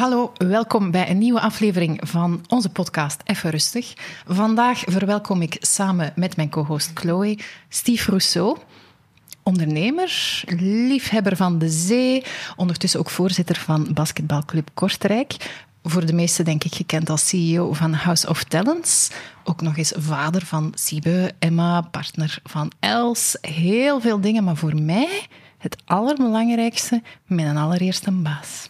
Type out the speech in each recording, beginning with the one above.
Hallo, welkom bij een nieuwe aflevering van onze podcast Even Rustig. Vandaag verwelkom ik samen met mijn co-host Chloe Steve Rousseau, ondernemer, liefhebber van de zee, ondertussen ook voorzitter van basketbalclub Kortrijk. Voor de meesten denk ik gekend als CEO van House of Talents. Ook nog eens vader van Siebe, Emma, partner van Els. Heel veel dingen, maar voor mij het allerbelangrijkste, mijn allereerste baas.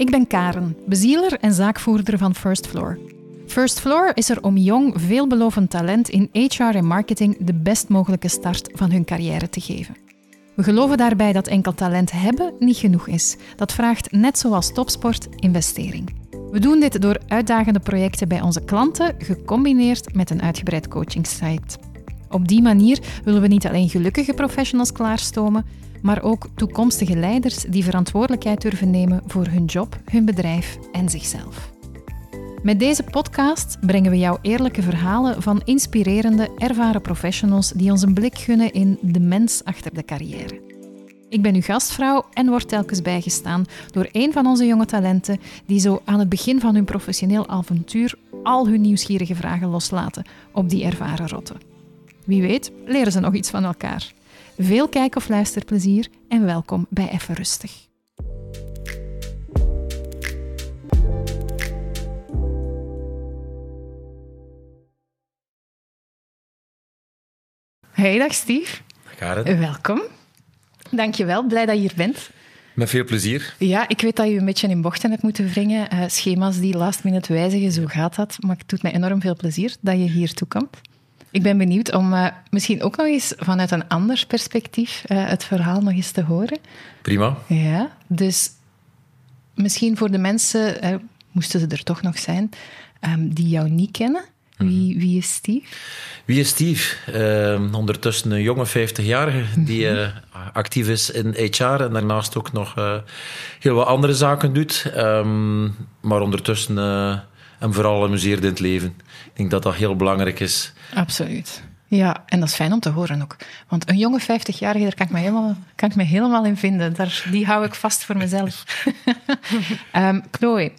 Ik ben Karen, bezieler en zaakvoerder van First Floor. First Floor is er om jong, veelbelovend talent in HR en marketing de best mogelijke start van hun carrière te geven. We geloven daarbij dat enkel talent hebben niet genoeg is. Dat vraagt, net zoals topsport, investering. We doen dit door uitdagende projecten bij onze klanten, gecombineerd met een uitgebreid coachingsite. Op die manier willen we niet alleen gelukkige professionals klaarstomen, maar ook toekomstige leiders die verantwoordelijkheid durven nemen voor hun job, hun bedrijf en zichzelf. Met deze podcast brengen we jou eerlijke verhalen van inspirerende, ervaren professionals die ons een blik gunnen in de mens achter de carrière. Ik ben uw gastvrouw en word telkens bijgestaan door een van onze jonge talenten die zo aan het begin van hun professioneel avontuur al hun nieuwsgierige vragen loslaten op die ervaren rotten. Wie weet leren ze nog iets van elkaar. Veel kijk- of luisterplezier en welkom bij Even Rustig. Hey, dag Steve. Karen. Welkom. Dankjewel, blij dat je hier bent. Met veel plezier. Ja, ik weet dat je een beetje in bochten hebt moeten wringen. Uh, schema's die last minute wijzigen, zo gaat dat. Maar het doet mij enorm veel plezier dat je hier toe komt. Ik ben benieuwd om uh, misschien ook nog eens vanuit een ander perspectief uh, het verhaal nog eens te horen. Prima. Ja, dus misschien voor de mensen, uh, moesten ze er toch nog zijn, um, die jou niet kennen. Wie, wie is Steve? Wie is Steve? Uh, ondertussen een jonge 50-jarige die uh, actief is in HR en daarnaast ook nog uh, heel wat andere zaken doet. Um, maar ondertussen hem vooral amuseert in het leven. Ik denk dat dat heel belangrijk is. Absoluut. Ja, en dat is fijn om te horen ook. Want een jonge 50-jarige, daar kan ik me helemaal, kan ik me helemaal in vinden. Daar, die hou ik vast voor mezelf. um, Chloe,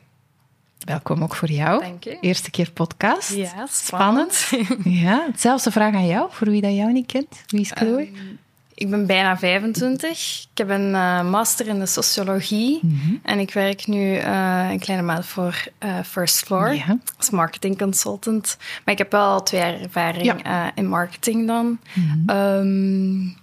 welkom ook voor jou. Dank je. Eerste keer podcast. Ja, spannend. spannend. ja, hetzelfde vraag aan jou, voor wie dat jou niet kent. Wie is Chloe? Um, ik ben bijna 25. Ik heb een uh, master in de sociologie. Mm -hmm. En ik werk nu uh, een kleine maand voor uh, First Floor ja. als marketing consultant. Maar ik heb wel twee jaar ervaring ja. in marketing dan. Mm -hmm. um,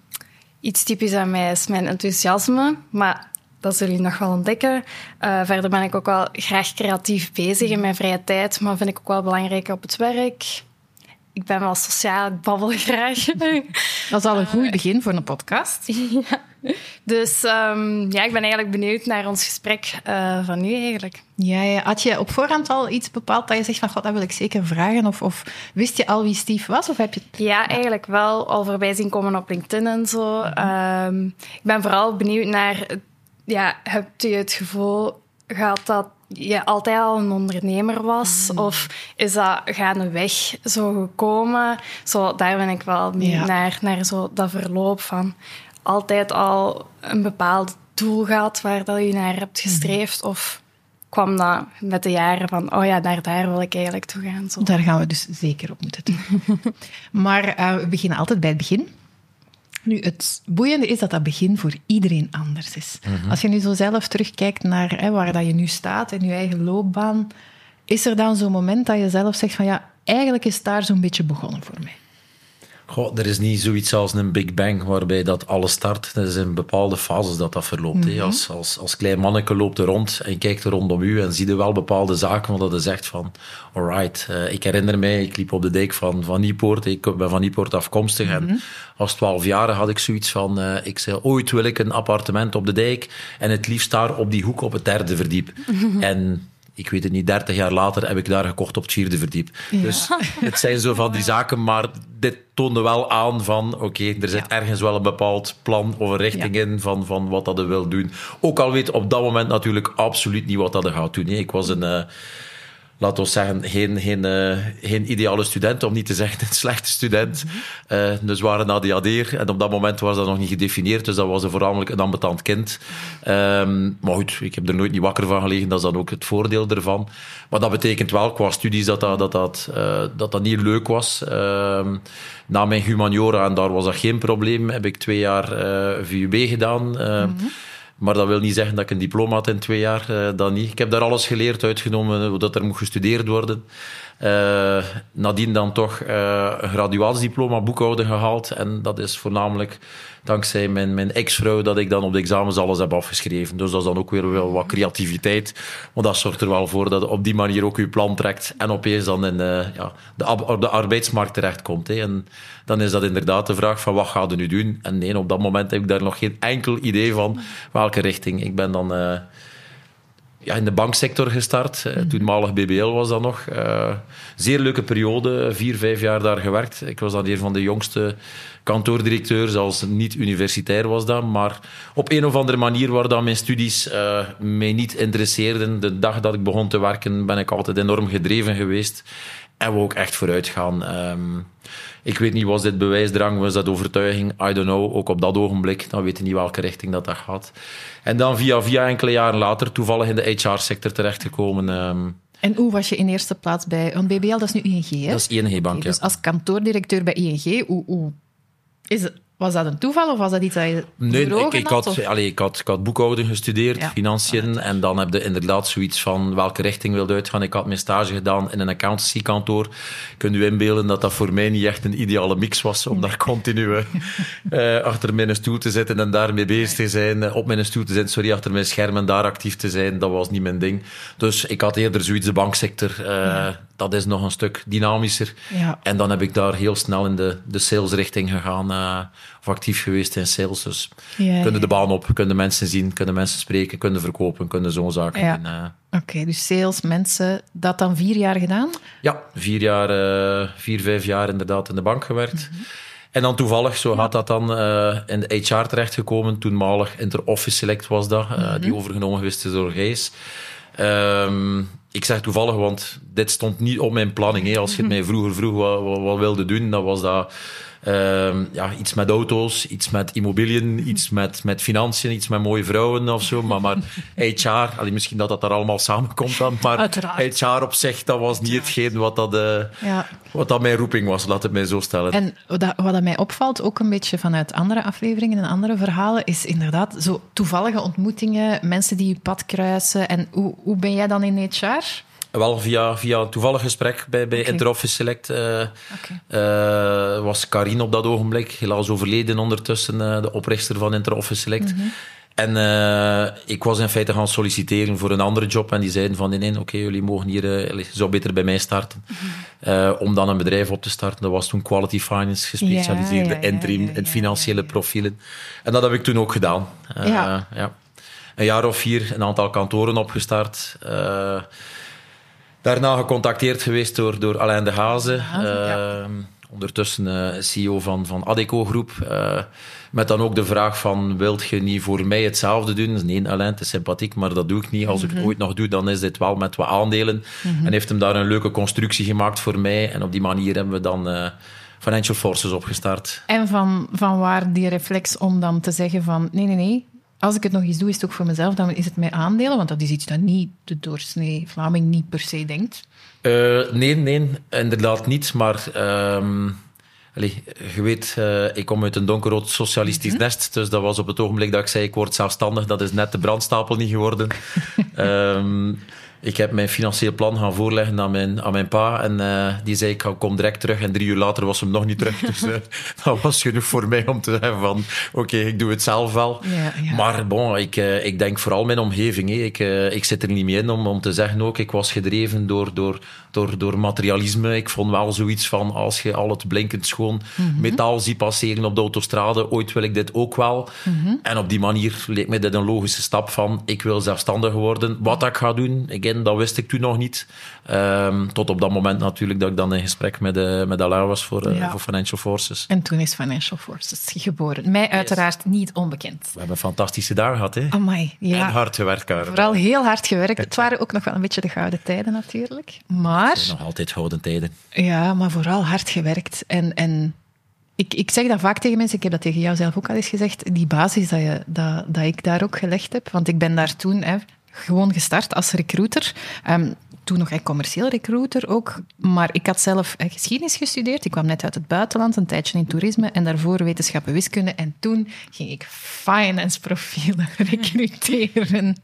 iets typisch aan mij is mijn enthousiasme. Maar dat zullen jullie nog wel ontdekken. Uh, verder ben ik ook wel graag creatief bezig in mijn vrije tijd, maar vind ik ook wel belangrijk op het werk. Ik ben wel sociaal, ik babbel graag. Dat is al een goed begin voor een podcast. ja. Dus um, ja, ik ben eigenlijk benieuwd naar ons gesprek uh, van nu eigenlijk. Ja, ja, had je op voorhand al iets bepaald dat je zegt van god, dat wil ik zeker vragen? Of, of wist je al wie Steve was? Of heb je het... Ja, eigenlijk wel al voorbij zien komen op LinkedIn en zo. Um, ik ben vooral benieuwd naar ja, hebt u het gevoel gehad dat je altijd al een ondernemer was? Mm. Of is dat gaandeweg zo gekomen? Zo, daar ben ik wel ja. naar, naar zo dat verloop van altijd al een bepaald doel gehad waar dat je naar hebt gestreefd? Mm. Of kwam dat met de jaren van, oh ja, naar daar wil ik eigenlijk toe gaan? Zo. Daar gaan we dus zeker op moeten doen. maar uh, we beginnen altijd bij het begin. Nu, het boeiende is dat dat begin voor iedereen anders is. Mm -hmm. Als je nu zo zelf terugkijkt naar hè, waar dat je nu staat in je eigen loopbaan, is er dan zo'n moment dat je zelf zegt van ja, eigenlijk is daar zo'n beetje begonnen voor mij? Goh, er is niet zoiets als een Big Bang waarbij dat alles start. Er zijn bepaalde fases dat dat verloopt. Mm -hmm. als, als, als klein manneke loopt er rond en kijkt er rondom u en zie je wel bepaalde zaken waar dat je zegt van alright, uh, ik herinner mij, ik liep op de dijk van, van Niepoort, ik ben van Niepoort afkomstig mm -hmm. en als twaalfjarige had ik zoiets van, uh, ik zei ooit wil ik een appartement op de dijk en het liefst daar op die hoek op het derde verdiep. Mm -hmm. En ik weet het niet, 30 jaar later heb ik daar gekocht op het vierde verdiep. Ja. Dus het zijn zo van die zaken, maar dit toonde wel aan van oké, okay, er zit ja. ergens wel een bepaald plan of een richting ja. in van, van wat dat wil doen. Ook al weet op dat moment natuurlijk absoluut niet wat dat gaat doen. Ik was een... Uh, laten we zeggen, geen, geen, uh, geen ideale student, om niet te zeggen een slechte student. Uh, dus waren ADHD'er en op dat moment was dat nog niet gedefinieerd, dus dat was een voornamelijk een ambetant kind. Um, maar goed, ik heb er nooit niet wakker van gelegen, dat is dan ook het voordeel ervan. Maar dat betekent wel qua studies dat dat, dat, dat, uh, dat, dat niet leuk was. Um, na mijn humaniora, en daar was dat geen probleem, heb ik twee jaar VUB gedaan. Mm -hmm. Maar dat wil niet zeggen dat ik een diploma had in twee jaar. Uh, dat niet. Ik heb daar alles geleerd, uitgenomen hoe dat er moet gestudeerd worden. Uh, nadien dan toch uh, een graduatiediploma boekhouden gehaald. En dat is voornamelijk dankzij mijn, mijn ex-vrouw dat ik dan op de examens alles heb afgeschreven. Dus dat is dan ook weer wel wat creativiteit. Maar dat zorgt er wel voor dat je op die manier ook je plan trekt en opeens dan in uh, ja, de, de arbeidsmarkt terechtkomt. Hè. En dan is dat inderdaad de vraag van wat ga je nu doen? En nee, op dat moment heb ik daar nog geen enkel idee van welke richting. Ik ben dan ja, in de banksector gestart. Uh, toenmalig BBL was dat nog. Uh, zeer leuke periode, vier, vijf jaar daar gewerkt. Ik was dan een van de jongste kantoordirecteur, zelfs niet universitair was dat. Maar op een of andere manier waar dan mijn studies uh, mij niet interesseerden. De dag dat ik begon te werken ben ik altijd enorm gedreven geweest. En we ook echt vooruit gaan. Um, ik weet niet, was dit bewijsdrang, was dat overtuiging? I don't know. Ook op dat ogenblik, dan weet je niet welke richting dat, dat gaat. En dan via via enkele jaren later toevallig in de HR-sector terechtgekomen. Um, en hoe was je in eerste plaats bij... Want BBL, dat is nu ING, hè? Dat is ING-bank, okay, Dus als kantoordirecteur bij ING, hoe, hoe is het, was dat een toeval of was dat iets dat je Nee, ik, ik, had, allee, ik, had, ik had boekhouding gestudeerd, ja, financiën. En dan heb je inderdaad zoiets van welke richting wilde uitgaan. Ik had mijn stage gedaan in een accountancykantoor. Kunt u inbeelden dat dat voor mij niet echt een ideale mix was om daar continu uh, achter mijn stoel te zitten en daarmee bezig te zijn. Op mijn stoel te zitten, sorry, achter mijn scherm en daar actief te zijn. Dat was niet mijn ding. Dus ik had eerder zoiets de banksector. Uh, ja. Dat is nog een stuk dynamischer. Ja. En dan heb ik daar heel snel in de, de salesrichting gegaan. Uh, of actief geweest in sales. Dus ja, kunnen de baan op, kunnen mensen zien, kunnen mensen spreken, kunnen verkopen, kunnen zo'n zaken ja. doen. Uh, Oké, okay, dus sales, mensen, dat dan vier jaar gedaan? Ja, vier jaar, uh, vier, vijf jaar inderdaad in de bank gewerkt. Mm -hmm. En dan toevallig, zo gaat dat dan uh, in de HR terechtgekomen. Toenmalig Interoffice Select was dat, mm -hmm. die overgenomen geweest is door Gijs. Um, ik zeg toevallig, want dit stond niet op mijn planning. Hè. Als je het mij vroeger vroeg wat, wat, wat wilde doen, dan was dat uh, ja, iets met auto's, iets met immobiliën, iets met, met financiën, iets met mooie vrouwen of zo. Maar, maar HR, allee, misschien dat dat daar allemaal samenkomt dan, maar Uiteraard. HR op zich, dat was niet hetgeen wat dat, uh, ja. wat dat mijn roeping was, laat het mij zo stellen. En wat, wat dat mij opvalt, ook een beetje vanuit andere afleveringen en andere verhalen, is inderdaad zo toevallige ontmoetingen, mensen die je pad kruisen. En hoe, hoe ben jij dan in HR? Wel, via, via een toevallig gesprek bij, bij. Interoffice Select uh, uh, was Karin op dat ogenblik, helaas overleden ondertussen, uh, de oprichter van Interoffice Select. En uh, ik was in feite gaan solliciteren voor een andere job en die zeiden van nee, nee oké, okay, jullie mogen hier, je zou beter bij mij starten. Uh, om dan een bedrijf op te starten. Dat was toen Quality Finance, gespecialiseerd Ja, ja, ja, interim ja, en financiële profielen. En dat heb ik toen ook gedaan. Ja. ja. Een jaar of vier, een aantal kantoren opgestart. Daarna gecontacteerd geweest door, door Alain de Haze. Haze, ja. Uh, ondertussen uh, CEO van, van Adeco Groep. Uh, met dan ook de vraag van, wilt je niet voor mij hetzelfde doen? Nee, Alain, het is sympathiek, maar dat doe ik niet. Als ik het ooit nog doe, dan is dit wel met wat aandelen. En heeft hem daar een leuke constructie gemaakt voor mij. En op die manier hebben we dan uh, Financial Forces opgestart. En van, van waar die reflex om dan te zeggen van, nee, nee, nee, als ik het nog eens doe, is het ook voor mezelf, dan is het mijn aandelen, want dat is iets dat niet de doorsnee Vlaming niet per se denkt. Uh, nee, nee, inderdaad niet. Maar um, allez, je weet, uh, ik kom uit een donkerrood socialistisch mm -hmm. nest. Dus dat was op het ogenblik dat ik zei, ik word zelfstandig. Dat is net de brandstapel niet geworden. um, ik heb mijn financieel plan gaan voorleggen aan mijn, aan mijn pa. En uh, die zei, ik kom direct terug. En drie uur later was hem nog niet terug. Dus uh, dat was genoeg voor mij om te zeggen van... Oké, okay, ik doe het zelf wel. Ja, ja. Maar bon, ik, uh, ik denk vooral mijn omgeving. Ik, ik zit er niet mee in om, om te zeggen ook... Ik was gedreven door, door, door, door materialisme. Ik vond wel zoiets van... Als je al het blinkend schoon mm -hmm. metaal ziet passeren op de autostrade... Ooit wil ik dit ook wel. Mhm. Mm -hmm. En op die manier leek mij dit een logische stap van... Ik wil zelfstandig worden. Wat ik ga doen... Ik in, dat wist ik toen nog niet. Ehm, tot op dat moment natuurlijk dat ik dan in gesprek met, uh, met Alain was voor, uh, Ja. voor Financial Forces. En toen is Financial Forces geboren. Mij uiteraard niet onbekend. We hebben fantastische dagen gehad, hè? Amai, En ja. hard gewerkt, Karel. Vooral heel hard gewerkt. Het waren ook nog wel een beetje de gouden tijden natuurlijk. Maar, Nog altijd gouden tijden. ja, maar vooral hard gewerkt. En, en ik, ik zeg dat vaak tegen mensen, ik heb dat tegen jou zelf ook al eens gezegd, die basis dat, je, dat, dat ik daar ook gelegd heb. Want ik ben daar toen hè, gewoon gestart als recruiter. Ehm, toen nog een commercieel recruiter ook. Maar ik had zelf eh, geschiedenis gestudeerd. Ik kwam net uit het buitenland, een tijdje in toerisme. En daarvoor wetenschappen wiskunde. En toen ging ik finance profielen recruteren.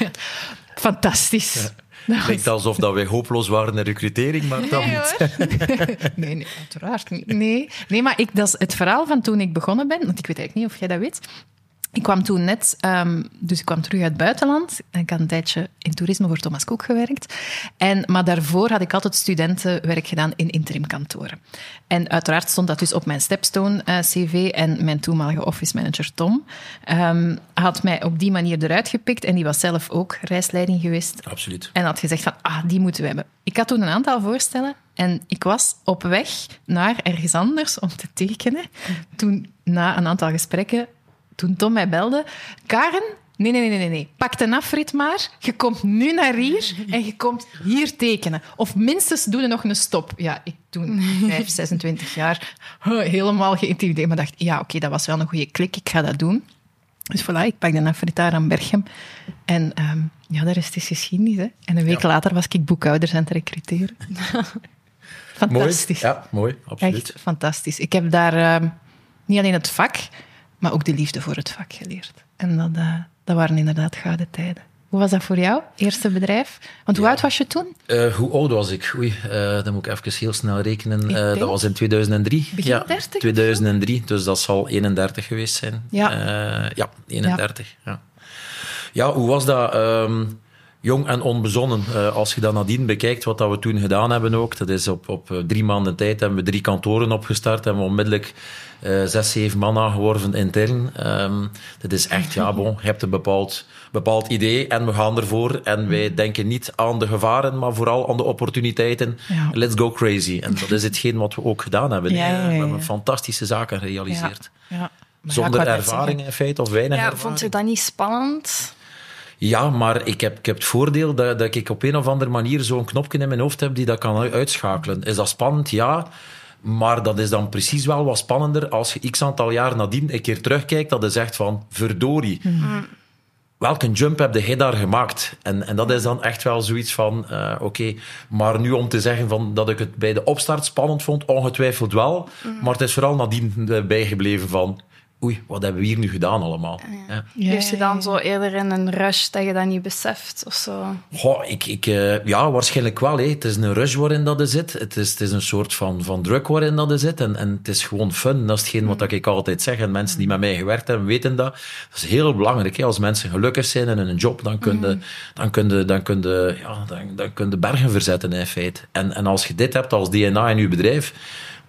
Fantastisch. Was- Klinkt alsof dat wij hopeloos waren in recrutering, maar dat Nee, niet. nee, nee, uiteraard niet. Nee, nee maar ik, dat is het verhaal van toen ik begonnen ben. Want ik weet eigenlijk niet of jij dat weet. Ik kwam toen net, ehm, dus ik kwam terug uit het buitenland. En ik had een tijdje in toerisme voor Thomas Cook gewerkt. En, maar daarvoor had ik altijd studentenwerk gedaan in interimkantoren. En uiteraard stond dat dus op mijn Stepstone-cv. en mijn toenmalige office manager Tom ehm, had mij op die manier eruit gepikt. En die was zelf ook reisleiding geweest Absoluut. en had gezegd van, ah, die moeten we hebben. Ik had toen een aantal voorstellen en ik was op weg naar ergens anders om te tekenen. Toen, na een aantal gesprekken, toen Tom mij belde, Karen, nee, nee, nee, nee, nee, pak de afrit maar. Je komt nu naar hier en je komt hier tekenen. Of minstens doe je nog een stop. Ja, ik toen 5, 26 jaar, helemaal geïntimideerd, maar dacht, ja, oké, dat was wel een goede klik, ik ga dat doen. Dus voilà, ik pak de afrit daar aan Berchem. En ehm, ja, de rest is geschiedenis. Hè. En een week later was ik boekhouders aan het recruteren. Fantastisch. Mooi. Ja, mooi. Absoluut. Echt fantastisch. Ik heb daar ehm, niet alleen het vak, maar ook de liefde voor het vak geleerd. En dat, eh, dat waren inderdaad gouden tijden. Hoe was dat voor jou, eerste bedrijf? Want hoe oud was je toen? Eh, hoe oud was ik? Oei, eh, dan moet ik even heel snel rekenen. Dat was in 2003. begin ja, 30 of zo? 2003, dus dat zal 31 geweest zijn. Ja. Ja, 31. Ja. Ja. hoe was dat? Ehm, jong en onbezonnen. Als je dat nadien bekijkt, wat dat we toen gedaan hebben ook, dat is op, op drie maanden tijd hebben we drie kantoren opgestart, hebben we onmiddellijk eh, zes, zeven man aangeworven intern. Ehm dat is echt, ja, bon, je hebt een bepaald, bepaald idee en we gaan ervoor. En wij denken niet aan de gevaren, maar vooral aan de opportuniteiten. Ja. Let's go crazy. En dat is hetgeen wat we ook gedaan hebben. Ja, hè. ja, ja, We hebben fantastische zaken gerealiseerd. Ja. Maar ja, Zonder ervaring in feite, of weinig Ja, ervaring. vond je dat niet spannend? Ja, maar ik heb, ik heb het voordeel dat, dat ik op een of andere manier zo'n knopje in mijn hoofd heb die dat kan uitschakelen. Is dat spannend? Ja. Maar dat is dan precies wel wat spannender als je x aantal jaar nadien een keer terugkijkt, dat je zegt van, verdorie, welke jump heb jij daar gemaakt? En, en dat is dan echt wel zoiets van, eh, oké, maar nu om te zeggen van, dat ik het bij de opstart spannend vond, ongetwijfeld wel, maar het is vooral nadien eh, bijgebleven van, oei, wat hebben we hier nu gedaan allemaal? Ja. Ja, Leef je dan zo eerder in een rush dat je dat niet beseft of zo? Goh, ik, ik, eh, ja, waarschijnlijk wel. Hè. Het is een rush waarin dat er zit. Het is, het is een soort van, van druk waarin dat er zit. En, en het is gewoon fun. Dat is hetgeen wat ik altijd zeg. En mensen die met mij gewerkt hebben, weten dat. Dat is heel belangrijk. Hè. Als mensen gelukkig zijn in hun job, dan kun je, dan kun je, dan kun je, ja, dan, dan kun je bergen verzetten in feite. En, en als je dit hebt als DNA in je bedrijf,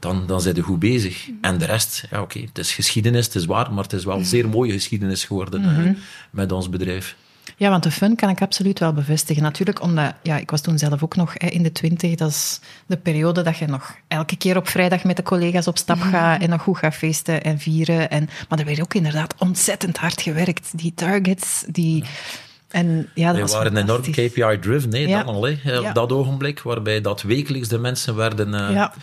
dan, dan zijn je goed bezig. En de rest, ja oké, het is geschiedenis, het is waar, maar het is wel een zeer mooie geschiedenis geworden eh, met ons bedrijf. Ja, want de fun kan ik absoluut wel bevestigen. Natuurlijk, omdat ja, ik was toen zelf ook nog hè, in de twintig. Dat is de periode dat je nog elke keer op vrijdag met de collega's op stap gaat en nog goed gaat feesten en vieren. En, maar er werd ook inderdaad ontzettend hard gewerkt. Die targets, die... En, ja, dat We was waren enorm. KPI-driven, nee, Ja. dan al, hè, op Ja. dat ogenblik, waarbij dat wekelijks de mensen werden eh, Ja.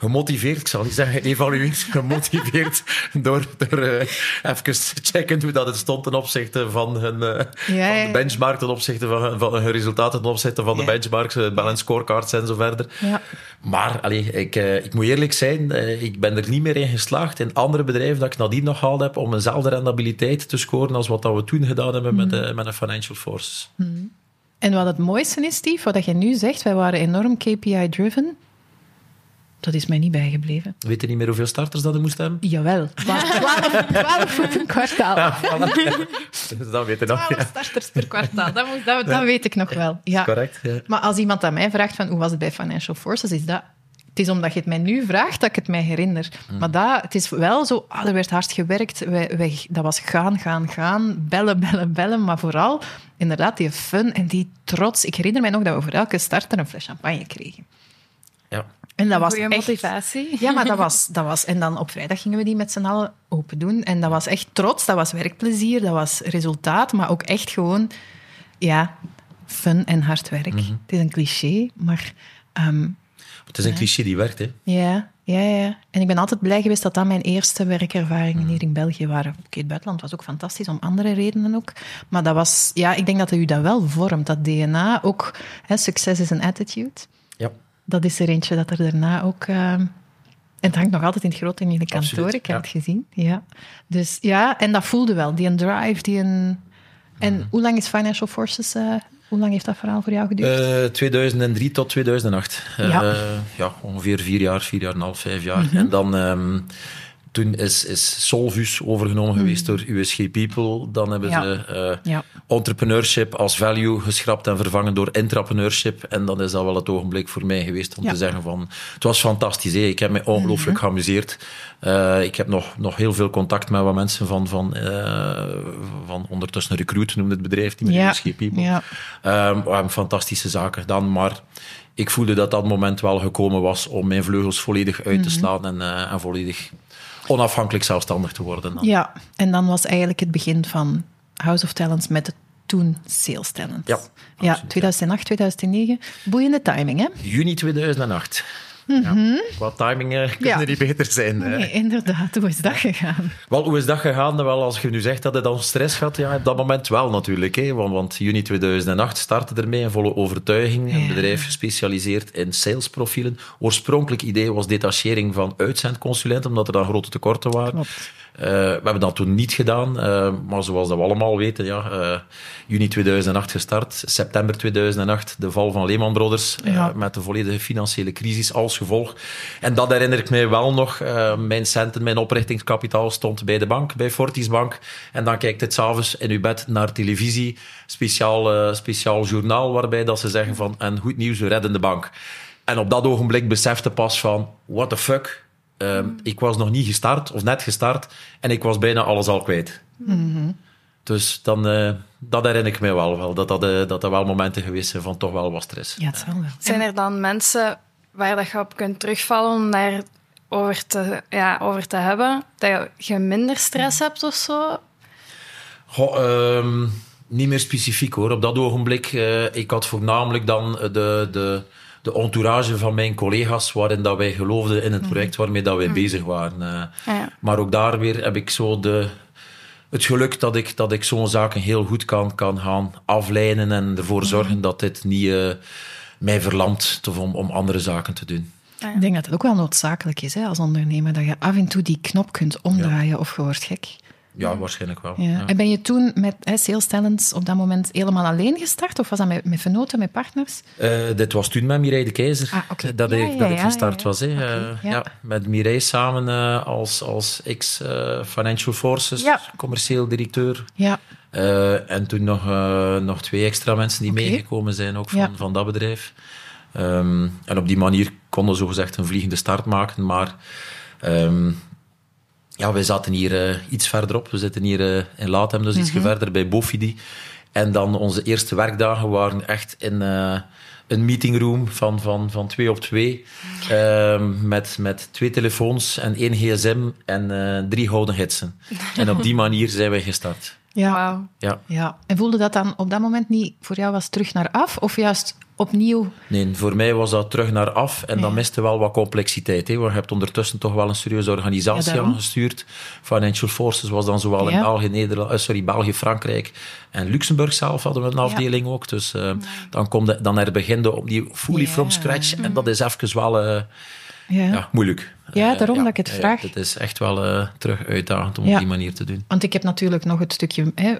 Gemotiveerd, ik zal niet zeggen geëvalueerd, gemotiveerd door, door eh, even te checken hoe dat het stond ten opzichte van hun eh, van ja, de benchmark, ten opzichte van, hun- van hun resultaten, ten opzichte van de benchmarks, eh, balance scorecards en zo verder. Ja. Maar allee, ik, ik moet eerlijk zijn, ik ben er niet meer in geslaagd in andere bedrijven dat ik nadien nog gehaald heb om eenzelfde rendabiliteit te scoren als wat dat we toen gedaan hebben met, Mm. de, met de financial forces. En wat het mooiste is, Steve, wat je nu zegt, wij waren enorm KPI-driven. Dat is mij niet bijgebleven. Weet je niet meer hoeveel starters dat je moest hebben? Jawel, 12, 12 voor een kwartaal. Dus dat weet je nog. 12 starters per kwartaal, dat, moet, dat, dat weet ik nog wel. Ja. Correct. Ja. Maar als iemand aan mij vraagt van hoe was het bij Financial Forces, is dat... Het is omdat je het mij nu vraagt dat ik het mij herinner. Maar dat, het is wel zo, ah, er werd hard gewerkt. Wij, wij, dat was gaan, gaan, gaan, bellen, bellen, bellen. Maar vooral inderdaad die fun en die trots. Ik herinner mij nog dat we voor elke starter een fles champagne kregen. Ja. En dat was Goeie echt... motivatie. Ja, maar dat was, dat was... En dan op vrijdag gingen we die met z'n allen open doen. En dat was echt trots, dat was werkplezier, dat was resultaat, maar ook echt gewoon... Ja, fun en hard werk. Het is een cliché, maar... ehm, Het is een cliché die werkt, hè. ja, ja, ja. En ik ben altijd blij geweest dat dat mijn eerste werkervaringen hier in België waren. Oké, het buitenland was ook fantastisch, om andere redenen ook. Maar dat was... Ja, ik denk dat u dat wel vormt, dat DNA. Ook, hè, succes is een attitude. Ja. Dat is er eentje dat er daarna ook... en het hangt nog altijd in het groot in jullie kantoor, Absoluut, ik heb ja. het gezien. Ja. Dus ja, en dat voelde wel, die een drive, die een... En Mhm. hoe lang is Financial Forces... eh, hoe lang heeft dat verhaal voor jou geduurd? Eh, 2003 tot 2008. Eh, Ja. ja, ongeveer vier jaar, vier jaar en een half, vijf jaar. Mhm. En dan... ehm, toen is, is Solvus overgenomen geweest door USG People. Dan hebben Ja. ze eh, Ja. entrepreneurship als value geschrapt en vervangen door intrapreneurship. En dan is dat wel het ogenblik voor mij geweest om Ja. te zeggen van... Het was fantastisch, ik heb me ongelooflijk Mhm. geamuseerd. Eh, ik heb nog, nog heel veel contact met wat mensen van, van, eh, van ondertussen Recruit, noemde het bedrijf, meer Ja. USG People. Ja. Ehm, we hebben fantastische zaken gedaan, maar ik voelde dat dat moment wel gekomen was om mijn vleugels volledig uit Mhm. te slaan en, en volledig onafhankelijk zelfstandig te worden. dan. Ja, en dan was eigenlijk het begin van House of Talents met het toen Sales Talent. Ja, ja absoluut, 2008, 2009. Boeiende timing, hè? Juni 2008. Ja. Qua timing eh, kunnen Ja. niet beter zijn. Nee, inderdaad. Hoe is dat gegaan? Wel, hoe is dat gegaan? Wel, als je nu zegt dat je dan stress had, ja, op dat moment wel natuurlijk. Hè? Want, want juni 2008 startte ermee in volle overtuiging. Een bedrijf gespecialiseerd in salesprofielen. Oorspronkelijk idee was detachering van uitzendconsulenten, omdat er dan grote tekorten waren. Klopt. Eh, we hebben dat toen niet gedaan, eh, maar zoals dat we allemaal weten, ja, eh, juni 2008 gestart, september 2008 de val van Lehman Brothers, Ja. met de volledige financiële crisis als gevolg. En dat herinner ik mij wel nog. mijn centen, mijn oprichtingskapitaal stond bij de bank, bij Fortis Bank. En dan kijkt het s'avonds in uw bed naar televisie, speciaal, speciaal journaal, waarbij dat ze zeggen van, en goed nieuws, we redden de bank. En op dat ogenblik besefte pas van, what the fuck, Ehm, Ik was nog niet gestart, of net gestart, en ik was bijna alles al kwijt. Dus dan, eh, dat herinner ik mij wel, wel dat, dat, eh, dat er wel momenten geweest zijn van toch wel wat stress. Ja, het zal wel. Zijn er dan mensen waar dat je op kunt terugvallen om daar over te, ja, over te hebben? Dat je minder stress hebt of zo? Goh, ehm, niet meer specifiek hoor. Op dat ogenblik, eh, ik had voornamelijk dan de, de, de entourage van mijn collega's, waarin dat wij geloofden in het project waarmee dat wij bezig waren. eh. Ja. Maar ook daar weer heb ik zo de, het geluk dat ik, dat ik zo'n zaken heel goed kan, kan gaan aflijnen en ervoor zorgen dat dit niet eh, mij verlamt of om, om andere zaken te doen. Ik denk dat het ook wel noodzakelijk is hè, als ondernemer, dat je af en toe die knop kunt omdraaien of je wordt gek. Ja, waarschijnlijk wel. Ja. En ben je toen met hè, Sales Talents op dat moment helemaal alleen gestart? Of was dat met, met venoten, met partners? Eh, dit was toen met Mireille de Keizer Ah, oké. dat, Ja, ik, ja, dat ik gestart was. Eh, ja. met Mireille samen eh, als, als ex-Financial Forces, commercieel directeur. Ja. Eh, en toen nog, eh, nog twee extra mensen die meegekomen zijn ook van, van dat bedrijf. Ehm, en op die manier konden we zogezegd een vliegende start maken. Maar ehm, ja, wij zaten hier eh, iets verderop. We zitten hier eh, in Latem, dus iets verder bij Bofidi. En dan onze eerste werkdagen waren echt in eh, een meetingroom van, van, van twee op twee. ehm, met, met twee telefoons en één gsm en drie gouden gidsen. En op die manier zijn wij gestart. Ja. Ja. ja. En voelde dat dan op dat moment niet voor jou was terug naar af? Of juist opnieuw? Nee, voor mij was dat terug naar af en dan miste wel wat complexiteit. Hè, want je hebt ondertussen toch wel een serieuze organisatie Ja, aangestuurd. Financial Forces was dan zowel Ja. in België, Nederland, eh, sorry, België, Frankrijk en Luxemburg zelf hadden we een afdeling ook. Dus eh, dan, kom de, dan je opnieuw fully Ja. from scratch. En dat is even wel eh, Ja. moeilijk. Ja, Eh, daarom dat ik het ja, vraag. Het is echt wel eh, terug uitdagend om Ja. op die manier te doen. Want ik heb natuurlijk nog het stukje... Hè,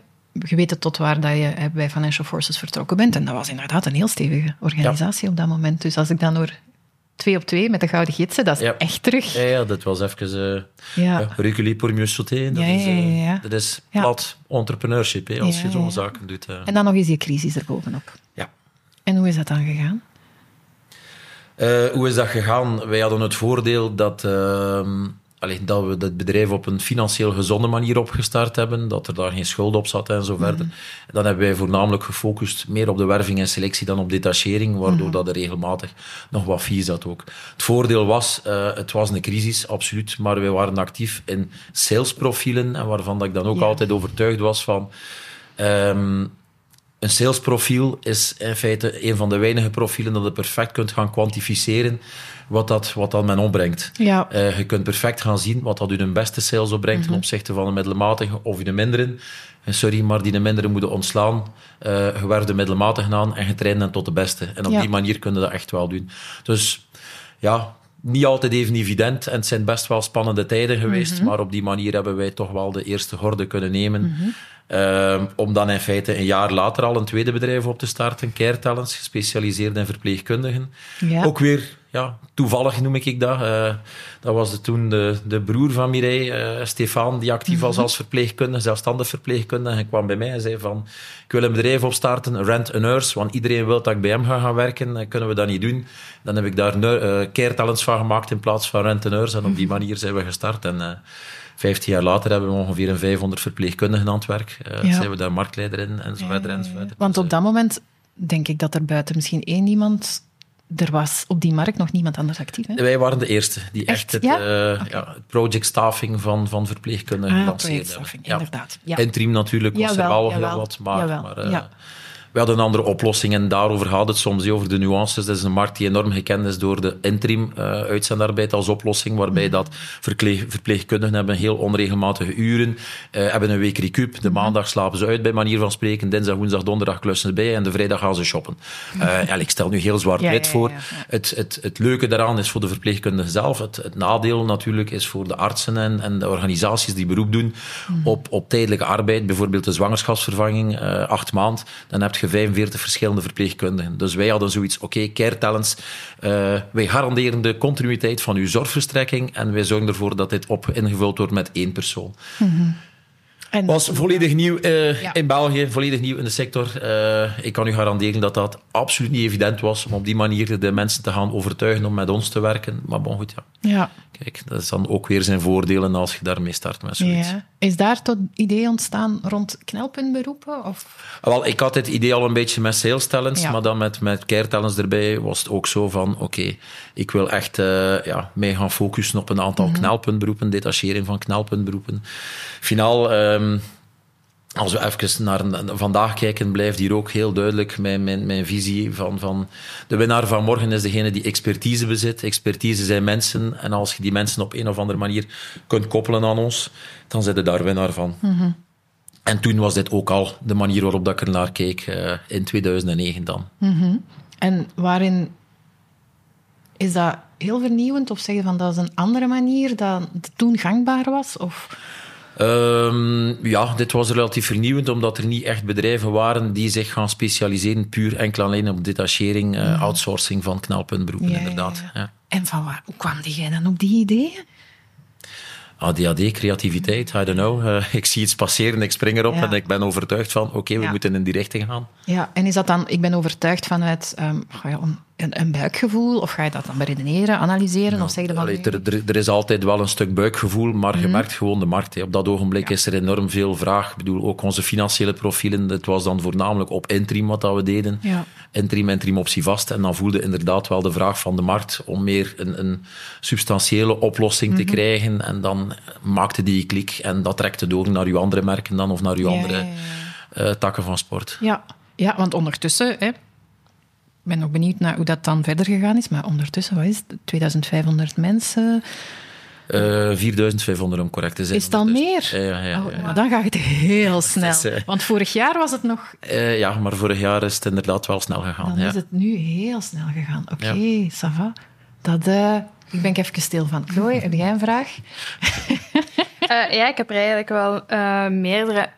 het tot waar dat je hè, bij Financial Forces vertrokken bent. En dat was inderdaad een heel stevige organisatie op dat moment. Dus als ik dan hoor twee op twee met de gouden gidsen, dat is echt terug. Ja, dat was even... eh Ja. reculer pour mieux sauter. Dat is, eh, dat is plat entrepreneurship, hè, als je zo'n zaken doet. eh. En dan nog eens die crisis erbovenop. Ja. En hoe is dat dan gegaan? Eh, hoe is dat gegaan? Wij hadden het voordeel dat ehm, allee, dat we het bedrijf op een financieel gezonde manier opgestart hebben, dat er daar geen schuld op zat en zo verder. Dan hebben wij voornamelijk gefocust meer op de werving en selectie dan op detachering, waardoor dat er regelmatig nog wat vies zat ook. Het voordeel was, uh, het was een crisis, absoluut, maar wij waren actief in salesprofielen en waarvan dat ik dan ook Ja. altijd overtuigd was van... ehm, een salesprofiel is in feite een van de weinige profielen dat je perfect kunt gaan kwantificeren wat dat, wat dat men opbrengt. Ja. Eh, je kunt perfect gaan zien wat dat u een beste sales opbrengt ten opzichte van een middelmatige of een mindere. En sorry, maar die mindere moeten ontslaan. Eh je werft de middelmatige aan en je traint hen tot de beste. En op Ja. die manier kun je dat echt wel doen. Dus ja, niet altijd even evident. En het zijn best wel spannende tijden geweest. Maar op die manier hebben wij toch wel de eerste horde kunnen nemen. Ehm, om dan in feite een jaar later al een tweede bedrijf op te starten. Care Talents, gespecialiseerd in verpleegkundigen. Ja. Ook weer, ja, toevallig noem ik dat. Eh, dat was de, toen de, de broer van Mireille, eh, Stefan, die actief was als verpleegkundige, zelfstandig verpleegkundige. Hij kwam bij mij en zei van, ik wil een bedrijf opstarten, Rent a Nurse, want iedereen wil dat ik bij hem ga gaan werken. Eh, Kunnen we dat niet doen? Dan heb ik daar uh, Care Talents van gemaakt in plaats van Rent a Nurse. En op die manier zijn we gestart. En 15 jaar later hebben we ongeveer een 500 verpleegkundigen aan het werk. Uh, Ja. Zijn we daar marktleider in, en zo verder en zo verder. Want Dus, op dat moment denk ik dat er buiten misschien één iemand... Er was op die markt nog niemand anders actief. Hè? Wij waren de eerste die echt, Echt? het, Ja? eh, ja, het project staffing van, van verpleegkundigen Ah, projectstaffing, hebben. inderdaad. Ja. Interim natuurlijk was er wel heel wat, maar, maar eh, ja. We hadden een andere oplossing en daarover gaat het soms, over de nuances. Dat is een markt die enorm gekend is door de interim eh uitzendarbeid als oplossing, waarbij Mhm. dat verpleeg, verpleegkundigen hebben heel onregelmatige uren, eh, hebben een week recup, Mhm. de maandag slapen ze uit bij manier van spreken, dinsdag, woensdag, donderdag klussen ze bij en de vrijdag gaan ze shoppen. Ja, ik stel nu heel ja, ja, voor. ja. Het, het, het leuke daaraan is voor de verpleegkundige zelf. Het, het nadeel natuurlijk is voor de artsen en, en de organisaties die beroep doen op, op tijdelijke arbeid. Bijvoorbeeld de zwangerschapsvervanging, acht maand. Dan heb je 45 verschillende verpleegkundigen. Dus wij hadden zoiets, oké, Care Talents, eh, wij garanderen de continuïteit van uw zorgverstrekking en wij zorgen ervoor dat dit op ingevuld wordt met één persoon. En Was volledig nieuw eh, Ja. in België, volledig nieuw in de sector. Eh, ik kan u garanderen dat dat absoluut niet evident was om op die manier de mensen te gaan overtuigen om met ons te werken. Maar bon, goed, ja. ja. Kijk, dat is dan ook weer zijn voordelen als je daarmee start met zoiets. Ja. Is daar tot idee ontstaan rond knelpuntberoepen? Of? Wel, ik had het idee al een beetje met sales talents, maar dan met, met care talents erbij was het ook zo van, oké, ik wil echt eh, ja, mij gaan focussen op een aantal knelpuntberoepen, detachering van knelpuntberoepen. Finaal, ehm, als we even naar vandaag kijken, blijft hier ook heel duidelijk mijn, mijn, mijn visie van, van de winnaar van morgen is degene die expertise bezit. Expertise zijn mensen en als je die mensen op een of andere manier kunt koppelen aan ons, dan zit je daar winnaar van. En toen was dit ook al de manier waarop dat ik er naar keek, eh, in 2009 dan. En waarin is dat heel vernieuwend? Of zeg je van dat is een andere manier dan toen gangbaar was? Of... Ehm, ja, dit was relatief vernieuwend, omdat er niet echt bedrijven waren die zich gaan specialiseren puur enkel alleen op detachering, eh, outsourcing van knelpuntberoepen, Ja, ja, inderdaad. ja. Ja. En van waar, hoe kwam jij dan op die ideeën? ADHD, creativiteit, I don't know. Eh, ik zie iets passeren, ik spring erop Ja. en ik ben overtuigd van, oké, we Ja. moeten in die richting gaan. Ja, en is dat dan, ik ben overtuigd vanuit um, ga je om- een, een buikgevoel, of ga je dat dan beredeneren, analyseren, of zeg je van... Allee, er, er, er is altijd wel een stuk buikgevoel, maar Mhm. je merkt gewoon de markt. hè. Op dat ogenblik is er enorm veel vraag. Ik bedoel, ook onze financiële profielen, het was dan voornamelijk op interim wat dat we deden. Ja. Interim, interim optie vast. En dan voelde inderdaad wel de vraag van de markt om meer een, een substantiële oplossing Mhm. te krijgen. En dan maakte die klik en dat trekte door naar uw andere merken dan, of naar uw andere eh, takken van sport. Ja, ja want ondertussen... Hè, ben nog benieuwd naar hoe dat dan verder gegaan is, maar ondertussen, wat is het? 2500 mensen. Eh 4500 om correct te zijn. Is het al meer? Ja, ja, ja, Oh, maar dan gaat het heel snel. is, eh, Want vorig jaar was het nog... Eh, ja, maar vorig jaar is het inderdaad wel snel gegaan. Dan ja. is het nu heel snel gegaan. Oké, ça va. Dat, eh, ik ben even stil van. Chloe, heb jij een vraag? Eh, ja, ik heb er eigenlijk wel eh, meerdere.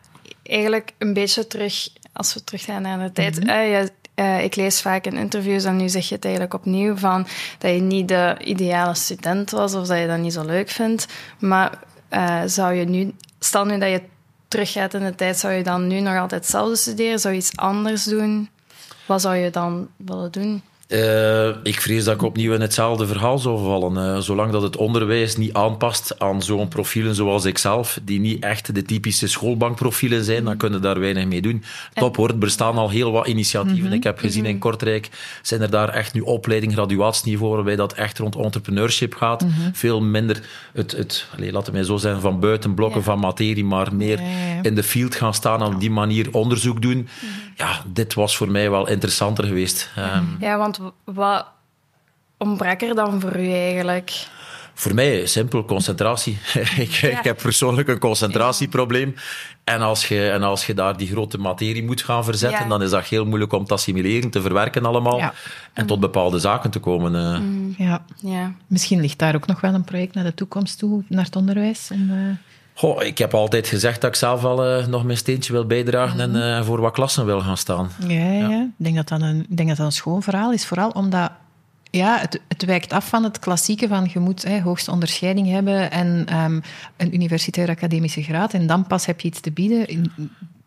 Eigenlijk een beetje terug, als we teruggaan naar de tijd. Eh, je- eh, ik lees vaak in interviews en nu zeg je het eigenlijk opnieuw van dat je niet de ideale student was of dat je dat niet zo leuk vindt. Maar eh, zou je nu, stel nu dat je teruggaat in de tijd, zou je dan nu nog altijd hetzelfde studeren? Zou je iets anders doen? Wat zou je dan willen doen? Uh, ik vrees dat ik opnieuw in hetzelfde verhaal zou vallen. Uh, zolang dat het onderwijs niet aanpast aan zo'n profielen zoals ikzelf, die niet echt de typische schoolbankprofielen zijn, dan kunnen daar weinig mee doen. Top hoor, er bestaan al heel wat initiatieven. Mhm. Ik heb gezien in mhm. Kortrijk zijn er daar echt nu opleiding, graduatieniveau, waarbij dat echt rond entrepreneurship gaat. Mhm. Veel minder het, het allez, laten wij zo zijn, van buiten blokken van materie, maar meer in de field gaan staan en op die manier onderzoek doen. Ja, dit was voor mij wel interessanter geweest. Um, ja, want wat ontbrak er dan voor u eigenlijk? Voor mij simpel concentratie. ik, ik, heb persoonlijk een concentratieprobleem. En als, je, en als je daar die grote materie moet gaan verzetten, dan is dat heel moeilijk om te assimileren, te verwerken allemaal. En tot bepaalde zaken te komen. Uh. Ja. ja. Misschien ligt daar ook nog wel een project naar de toekomst toe, naar het onderwijs. Om, uh... Goh, ik heb altijd gezegd dat ik zelf wel uh, nog mijn steentje wil bijdragen en uh, voor wat klassen wil gaan staan. Ja, ja. ja. Ik, denk dat dat een, ik denk dat dat een schoon verhaal is. Vooral omdat ja, het, het wijkt af van het klassieke van je moet hè, hoogste onderscheiding hebben en um, een universitaire academische graad en dan pas heb je iets te bieden.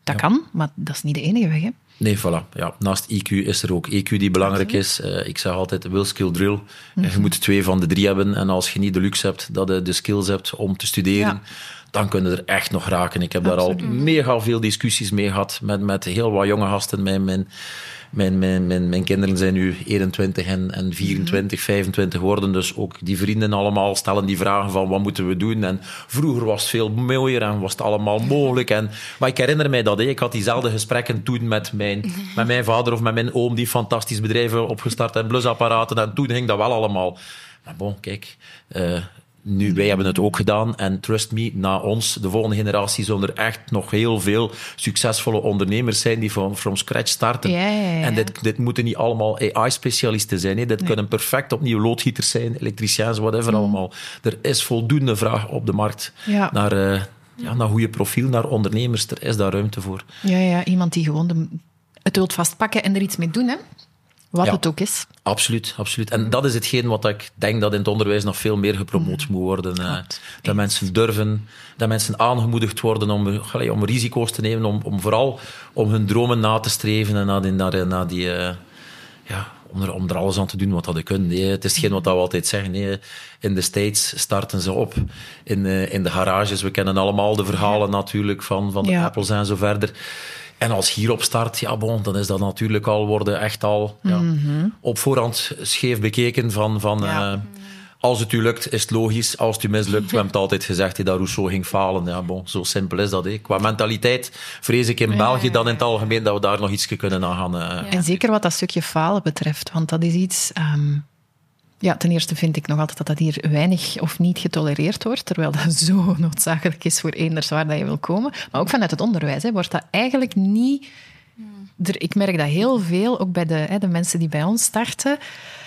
Dat kan, maar dat is niet de enige weg. Hè? Nee, voilà. Ja, naast IQ is er ook EQ die belangrijk is. Uh, ik zeg altijd will, skill, drill. Mm -hmm. Je moet twee van de drie hebben. En als je niet de luxe hebt dat je de skills hebt om te studeren, ja dan kunnen er echt nog raken. Ik heb daar al mega veel discussies mee gehad met, met heel wat jonge gasten. Mijn, mijn, mijn, mijn, mijn, mijn kinderen zijn nu 21 en, en 24, 25 worden. Dus ook die vrienden allemaal stellen die vragen van wat moeten we doen. En vroeger was het veel mooier en was het allemaal mogelijk. En, maar ik herinner mij dat. Ik had diezelfde gesprekken toen met mijn, met mijn vader of met mijn oom die fantastisch bedrijven opgestart en blusapparaten. En toen ging dat wel allemaal. Maar bon, kijk... Uh, nu, wij hebben het ook gedaan. En trust me, na ons, de volgende generatie, zullen er echt nog heel veel succesvolle ondernemers zijn die van from scratch starten. Ja, ja, ja. En dit, dit moeten niet allemaal AI-specialisten zijn. Hè. Dit kunnen perfect opnieuw loodgieters zijn, elektriciëns, whatever mm. allemaal. Er is voldoende vraag op de markt naar, uh, ja, naar goede profiel, naar ondernemers. Er is daar ruimte voor. Ja, ja iemand die gewoon de, het wilt vastpakken en er iets mee doen. Hè? Wat het ook is. Absoluut, absoluut. En dat is hetgeen wat ik denk dat in het onderwijs nog veel meer gepromoot mm. moet worden. Uh, dat mensen durven, dat mensen aangemoedigd worden om, om risico's te nemen, om, om vooral om hun dromen na te streven en naar die, naar, naar die uh, ja, om er, om er alles aan te doen wat dat kunnen. Nee, het is hetgeen wat we altijd zeggen. Nee, in de States starten ze op, in, uh, in de garages. We kennen allemaal de verhalen natuurlijk van, van de ja. Apples en zo verder. En als hierop start, ja bon, dan is dat natuurlijk al worden echt al ja, mhm. op voorhand scheef bekeken van, van uh, als het u lukt, is het logisch. Als het u mislukt, we hebben het altijd gezegd dat Rousseau ging falen. Ja, bon, zo simpel is dat. He. Qua mentaliteit vrees ik in België dan in het algemeen dat we daar nog iets kunnen aan gaan. Uh, en zeker wat dat stukje falen betreft, want dat is iets... Um ja, ten eerste vind ik nog altijd dat dat hier weinig of niet getolereerd wordt, terwijl dat zo noodzakelijk is voor eenders waar dat je wil komen. Maar ook vanuit het onderwijs hè, wordt dat eigenlijk niet... Er, ik merk dat heel veel, ook bij de, hè, de mensen die bij ons starten.